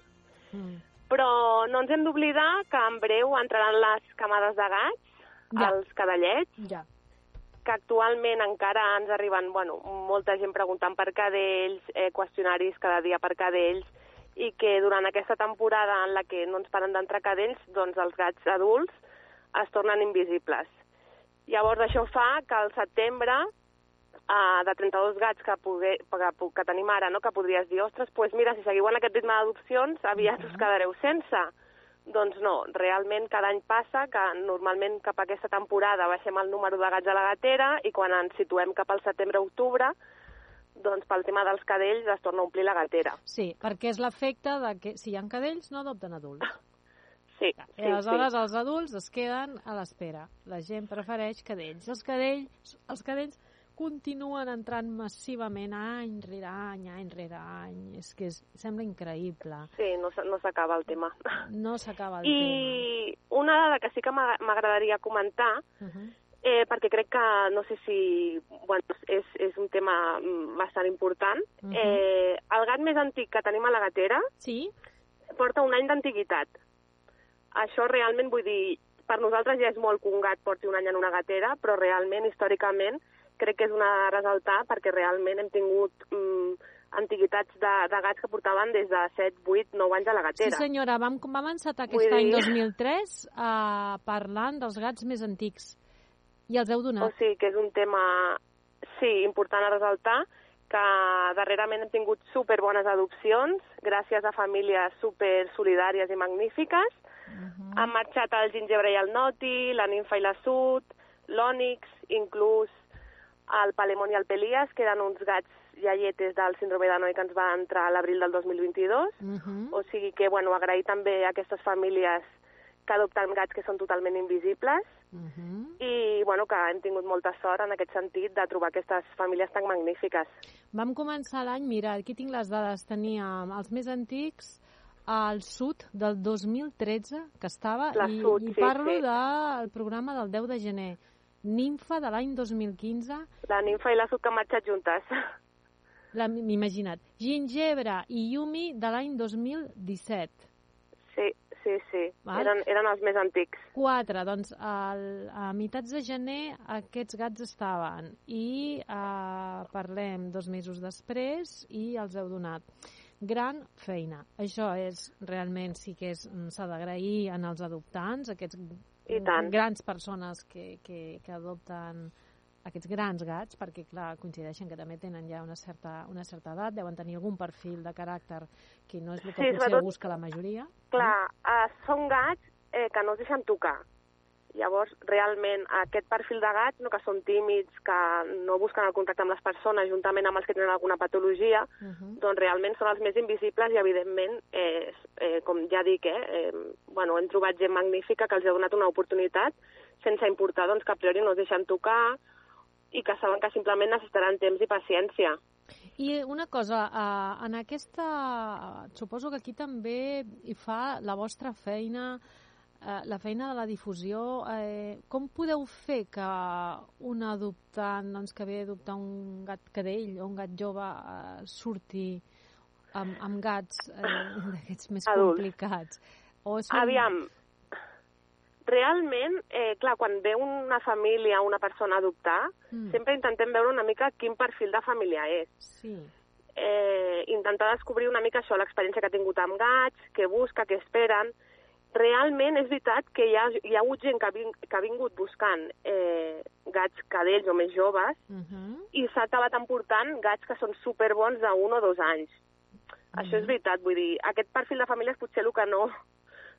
Mm. Però no ens hem d'oblidar que en breu entraran les camades de gats, Ja. els cadellets, Ja. que actualment encara ens arriben bueno, molta gent preguntant per cadells, eh, qüestionaris cada dia per cadells, i que durant aquesta temporada en la que no ens paren d'entrar cadells, doncs els gats adults es tornen invisibles. Llavors això fa que al setembre, eh, de 32 gats que, pogué, que, que tenim ara, no? que podries dir, ostres, pues mira, si seguiu en aquest ritme d'adopcions, aviat us quedareu sense. Doncs no, realment cada any passa que normalment cap a aquesta temporada baixem el número de gats a la gatera i quan ens situem cap al setembre-octubre, doncs pel tema dels cadells es torna a omplir la gatera. Sí, perquè és l'efecte de que si hi ha cadells no adopten adults. Sí, I sí, aleshores sí. els adults es queden a l'espera. La gent prefereix cadells. Els cadells, els cadells continuen entrant massivament any rere any, any rere any. És que és, sembla increïble. Sí, no, no s'acaba el tema. No s'acaba el I una dada que sí que m'ag- m'agradaria comentar, tema. Uh -huh. eh, perquè crec que, no sé si, bueno, és, és un tema mm, bastant important, Mhm. eh, el gat més antic que tenim a la gatera Sí? porta un any d'antiguitat. Això realment, vull dir, per nosaltres ja és molt que un gat porti un any en una gatera, però realment, històricament, crec que és una resaltar perquè realment hem tingut mm, antiguitats de, de gats que portaven des de 7, 8, 9 anys a la Sí, gatera. senyora, vam, vam encetar aquest Vull any dir- 2003 uh, parlant dels gats més antics. I els heu O donat. sigui que és un tema, sí, important a resaltar, que darrerament hem tingut super bones adopcions, gràcies a famílies super solidàries i magnífiques. Uh Han marxat el gingebre i el noti, la ninfa i la sud, l'ònix, inclús el palemón i el pelias, que eren uns gats iaietes del síndrome de Noi que ens va entrar a l'abril del 2022. Uh -huh. O sigui que, bueno, agrair també a aquestes famílies que adopten gats que són totalment invisibles Uh -huh. i, bueno, que hem tingut molta sort en aquest sentit de trobar aquestes famílies tan magnífiques. Vam començar l'any, mira, aquí tinc les dades, teníem els més antics al sud del 2013, que estava, La i, Sud, i sí, parlo sí. del programa del 10 de gener. Ninfa de l'any 2015, La ninfa i la marxat juntes. la- imagina't, Gingebre i Yumi de l'any 2017. Sí, sí, sí. Val. Eren, eren els més antics. 4, doncs al, a meitats de gener aquests gats estaven i eh, parlem dos mesos després i els heu donat. Gran feina. Això és realment sí que és- mm, s'ha d'agrair en els adoptants, aquests I tant. grans persones que, que, que adopten aquests grans gats, perquè clar, coincideixen que també tenen ja una certa, una certa edat, deuen tenir algun perfil de caràcter que no és el que Sí, potser sobretot- busca la majoria. Clar, uh, són gats eh, que no es deixen tocar. Llavors, realment, aquest perfil de gats, no, que són tímids, que no busquen el contacte amb les persones, juntament amb els que tenen alguna patologia, Uh -huh. doncs realment són els més invisibles i, evidentment, eh, eh, com ja dic, eh, eh, bueno, hem trobat gent magnífica que els ha donat una oportunitat sense importar doncs, que a priori no es deixen tocar i que saben que simplement necessitaran temps i paciència. I una cosa, uh, en aquesta... Suposo que aquí també hi fa la vostra feina, uh, la feina de la difusió. Eh, com podeu fer que un adoptant, doncs, que ve a adoptar un gat cadell o un gat jove uh, surti amb, amb gats eh, d'aquests més Adults. complicats? O són... Aviam, realment, eh, clar, quan ve una família, una persona a adoptar, Mm, sempre intentem veure una mica quin perfil de família és. Sí. eh, intentar descobrir una mica això, l'experiència que ha tingut amb gats, què busca, què esperen. Realment és veritat que hi ha, hi ha hagut gent que ha, vin, que ha vingut buscant eh, gats cadells o més joves Uh -huh. i s'ha acabat emportant gats que són superbons d'un o dos anys. Això és veritat, vull dir, aquest perfil de famílies potser el que no,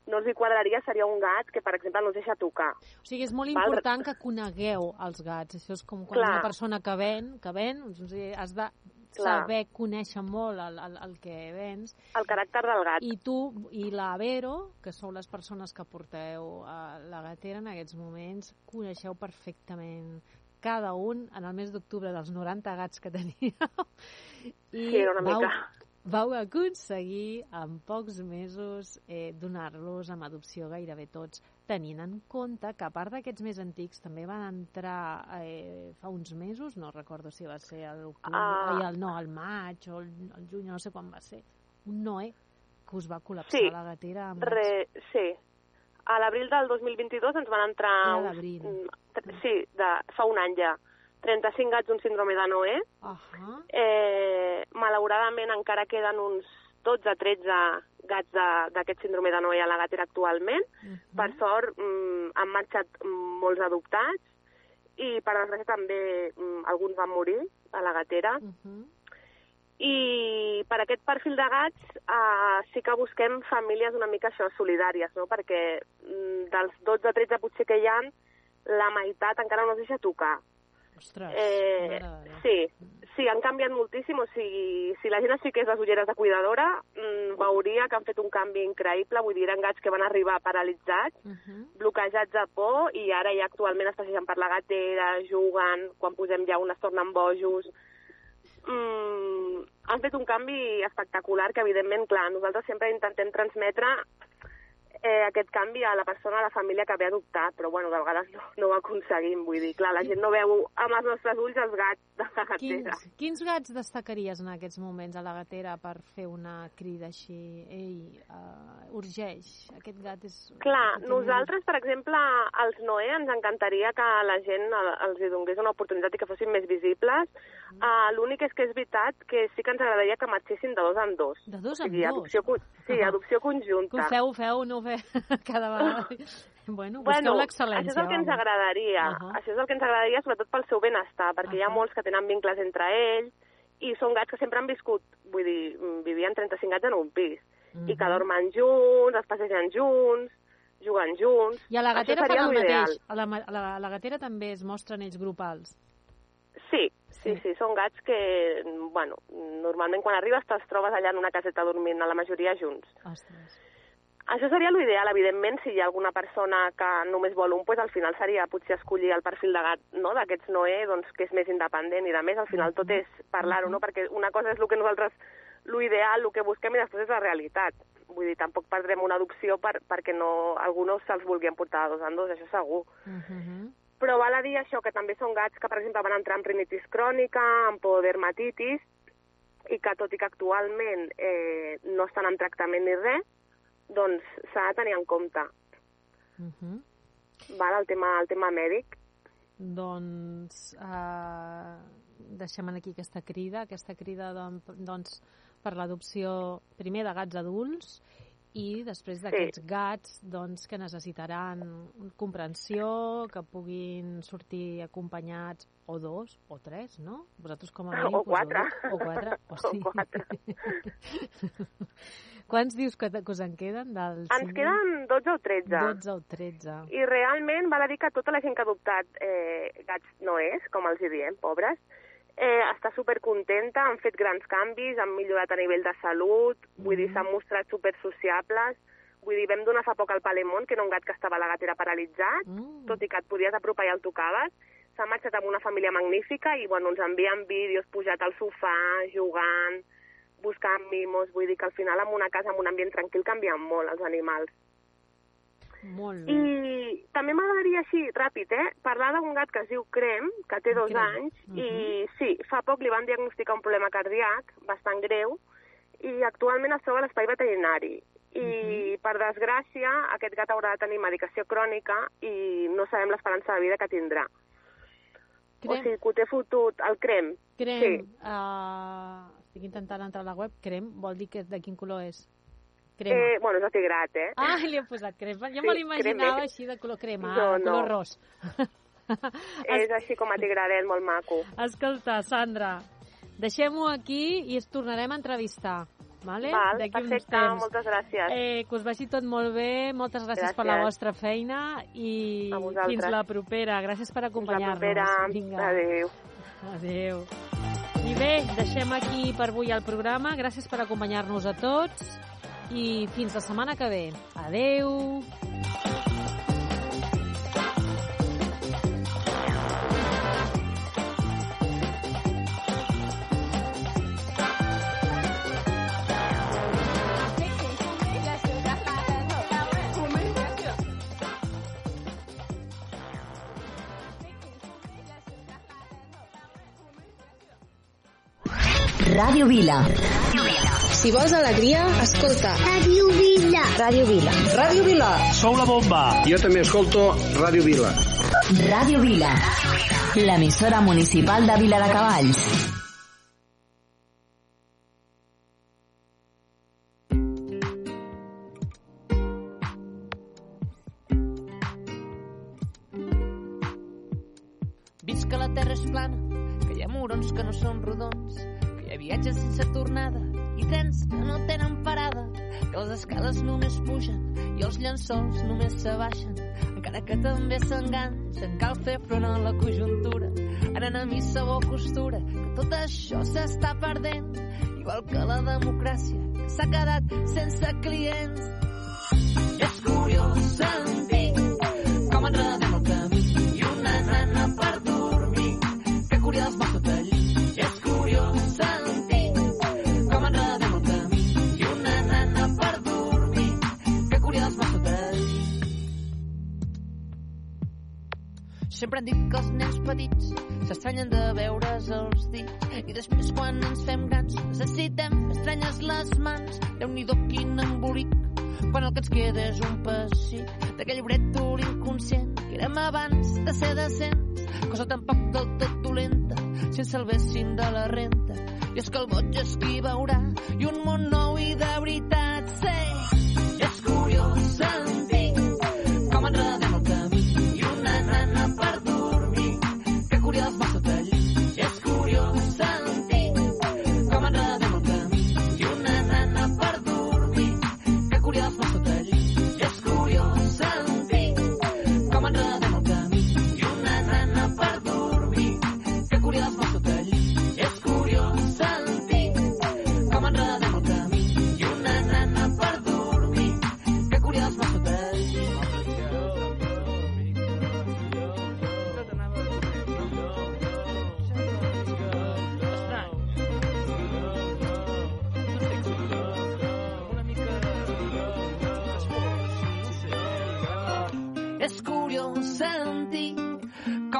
no els hi quadraria seria un gat que, per exemple, no els deixa tocar. O sigui, és molt Val. important que conegueu els gats. Això és com quan Clar. una persona que ven, que ven, sigui, has de Clar. saber conèixer molt el, el, el que vens. El caràcter del gat. I tu i la Vero, que sou les persones que porteu a la gatera en aquests moments, coneixeu perfectament cada un en el mes d'octubre dels 90 gats que teníeu. I Sí, era una vau, mica. Vau aconseguir en pocs mesos eh, donar-los amb adopció gairebé tots, tenint en compte que a part d'aquests més antics també van entrar eh, fa uns mesos, no recordo si va ser a l'octubre, Ah. el, no, al maig o el, el juny, no sé quan va ser, un Noé que us va col·lapsar Sí. la gatera amb Re, sí. A l'abril del 2022 ens van entrar... L'abril. mm, Sí, de, fa un any ja. 35 gats d'un síndrome de Noé. Ahà. Eh, malauradament encara queden uns 12-13 gats d'aquest síndrome de Noé a la gatera actualment. Mhm. Per sort, mm, han marxat molts adoptats i, per desgràcia, també mm, alguns van morir a la gatera. Mhm. I per aquest perfil de gats eh, sí que busquem famílies una mica això, solidàries, no? perquè mm, dels 12-13 potser que hi ha, la meitat encara no es deixa tocar. Ostres, Eh, sí, sí, han canviat moltíssim. O sigui, si la gent es fiqués les ulleres de cuidadora, mm, veuria que han fet un canvi increïble. Vull dir, eren gats que van arribar paralitzats, Mhm. bloquejats de por, i ara ja actualment es passegen per la gatera, juguen, quan posem ja un es tornen bojos. Mm, han fet un canvi espectacular que, evidentment, clar, nosaltres sempre intentem transmetre eh, aquest canvi a la persona, a la família que ve a adoptar, però bueno, de vegades no, no ho aconseguim, vull dir, clar, la gent no veu amb els nostres ulls els gats de la gatera. Quins, quins gats destacaries en aquests moments a la gatera per fer una crida així? Ei, uh, urgeix, aquest gat és... Clar, nosaltres, per exemple, als Noé ens encantaria que la gent els hi donés una oportunitat i que fossin més visibles. Uh, L'únic és que és veritat que sí que ens agradaria que marxessin de dos en dos. De dos O en sigui, dos? adopció, sí, adopció Que ho conjunta. feu, ho feu, no ho feu cada vegada. Bueno, busqueu Bueno, l'excel·lència. això és el que ens agradaria. Ahà. Això és el que ens agradaria, sobretot pel seu benestar, perquè hi ha molts que tenen vincles entre ells i són gats que sempre han viscut, vull dir, vivien 35 gats en un pis, i que Mhm. dormen junts, es passegen junts, juguen junts... I a la gatera fan el mateix. A la, a la, a la gatera també es mostren ells grupals. Sí, Sí. sí, sí, són gats que, bueno, normalment quan arribes te'ls trobes allà en una caseta dormint, a la majoria junts. Ostres. Això seria l'ideal, evidentment, si hi ha alguna persona que només vol un, pues al final seria potser escollir el perfil de gat no? d'aquests Noé, doncs, que és més independent i de més, al final tot és parlar-ho, no? perquè una cosa és el que nosaltres, l'ideal, el que busquem i després és la realitat. Vull dir, tampoc perdrem una adopció per, perquè no, algú no se'ls vulgui emportar de dos en dos, això segur. Uh -huh. Però val a dir això, que també són gats que, per exemple, van entrar en rinitis crònica, en podermatitis, i que tot i que actualment eh, no estan en tractament ni res, doncs s'ha de tenir en compte Uh -huh. val, el, tema, el tema mèdic. Doncs uh, deixem aquí aquesta crida, aquesta crida doncs, doncs per l'adopció primer de gats adults i després d'aquests sí. gats doncs, que necessitaran comprensió, que puguin sortir acompanyats o dos o tres, no? Vosaltres com a mínim O quatre. O quatre. O, O sí. quatre. Quants dius que, que us en queden? Del Ens cinc? queden 12 o 13. 12 o 13. I realment val a dir que tota la gent que ha adoptat eh, gats no és, com els hi diem, pobres, eh, està supercontenta, han fet grans canvis, han millorat a nivell de salut, vull dir, s'han mostrat supersociables, vull dir, vam donar fa poc al Palemont, que era un gat que estava a la gatera paralitzat, Mm. tot i que et podies apropar i el tocaves, s'ha marxat amb una família magnífica i, bueno, ens envien vídeos pujat al sofà, jugant, buscant mimos, vull dir que al final en una casa, en un ambient tranquil, canvien molt els animals. Molt bé. I també m'agradaria així, ràpid, eh, parlar d'un gat que es diu Crem, que té dos Crem. anys, i sí, fa poc li van diagnosticar un problema cardíac bastant greu, i actualment es troba a l'espai veterinari. I, per desgràcia, aquest gat haurà de tenir medicació crònica i no sabem l'esperança de vida que tindrà. O Crem, sigui, que ho té fotut, el Crem. crem sí. uh, estic intentant entrar a la web, crem vol dir que de quin color és? Crema. Eh, bueno, és de tigrat, eh? Ah, li he posat crema. Jo Sí, me l'imaginava així de color crema, No, de color no. ros. És així com a tigradet, molt maco. Escolta, Sandra, deixem-ho aquí i es tornarem a entrevistar. Vale? Val, D'aquí uns perfecte, temps. moltes gràcies. Eh, que us vagi tot molt bé, moltes gràcies, per la Gràcies. vostra feina i fins la propera. Gràcies per Fins la acompanyar-nos. Vinga. Adéu. Adéu. I bé, deixem aquí per avui el programa. Gràcies per acompanyar-nos a tots i fins la setmana que ve. Adéu. Ràdio Vila. Si vols alegria, escolta. Ràdio Vila. Ràdio Vila. Ràdio Vila. Sou la bomba. Jo també escolto Ràdio Vila. Ràdio Vila. L'emissora municipal de Vila de Cavalls. Que la terra és plana, que hi ha murons que no són rodons, viatges sense tornada i trens que no tenen parada, que les escales només pugen i els llençols només s'abaixen, encara que també s'enganxen, cal fer front a la conjuntura, anant a missa o costura, que tot això s'està perdent, igual que la democràcia, que s'ha quedat sense clients. És curiós sentir Sempre han dit que els nens petits s'estranyen de veure's els dits i després quan ens fem grans necessitem estranyes les mans. Déu-n'hi-do quin embolic quan el que ens queda és un pessic d'aquell brètol inconscient que érem abans de ser decents, cosa tampoc del tot dolenta si ens salvéssim de la renta. I és que el boig és qui veurà i un món nou i de veritat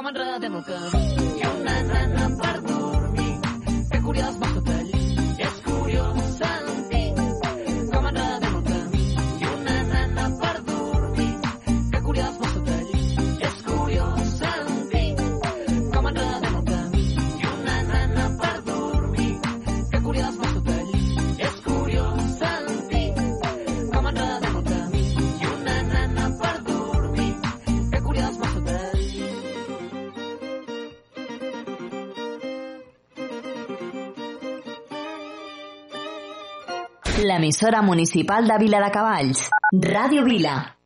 com enredem el camí i una nana per dormir. Que curiós L'emissora municipal de Vila de Cavalls. Ràdio Vila.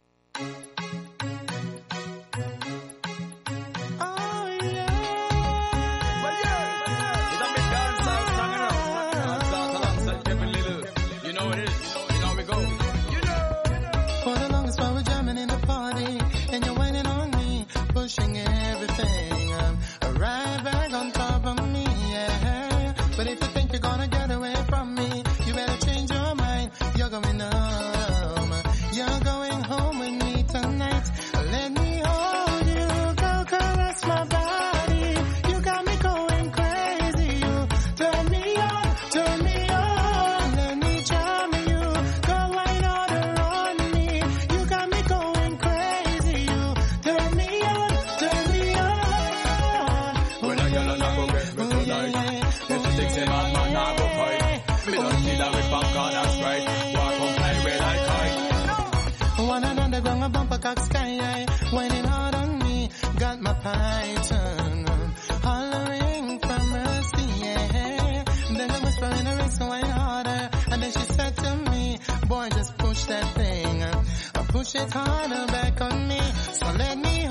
that thing. I push it harder back on me, so let me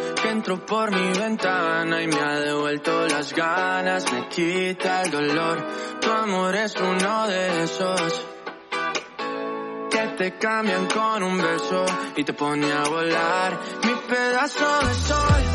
entro por mi ventana y me ha devuelto las ganas, me quita el dolor. Tu amor es uno de esos que te cambian con un beso y te pone a volar mi pedazo de sol.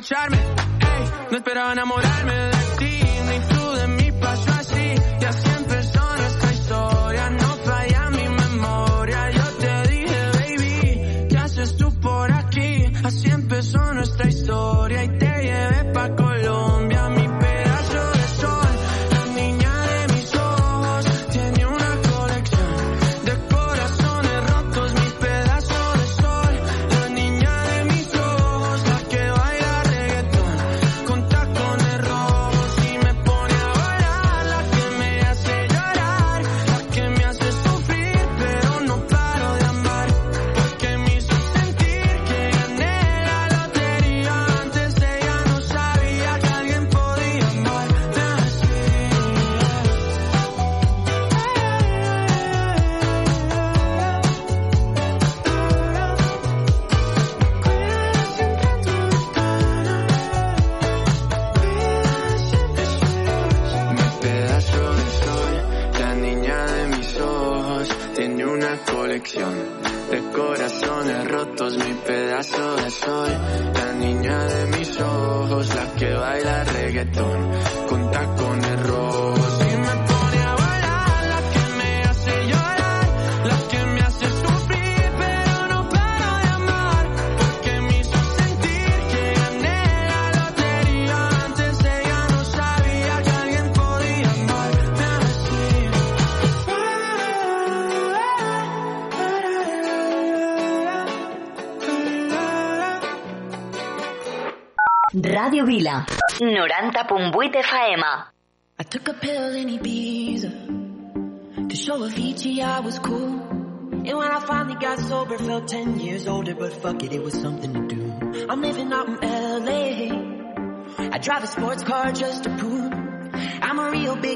emborracharme. Hey, no esperaba enamorarme 90.8 FM. I took a pill in Ibiza to show Avicii I was cool. And when I finally got sober, felt 10 years older, but fuck it, it was something to do. I'm living out in LA. I drive a sports car just to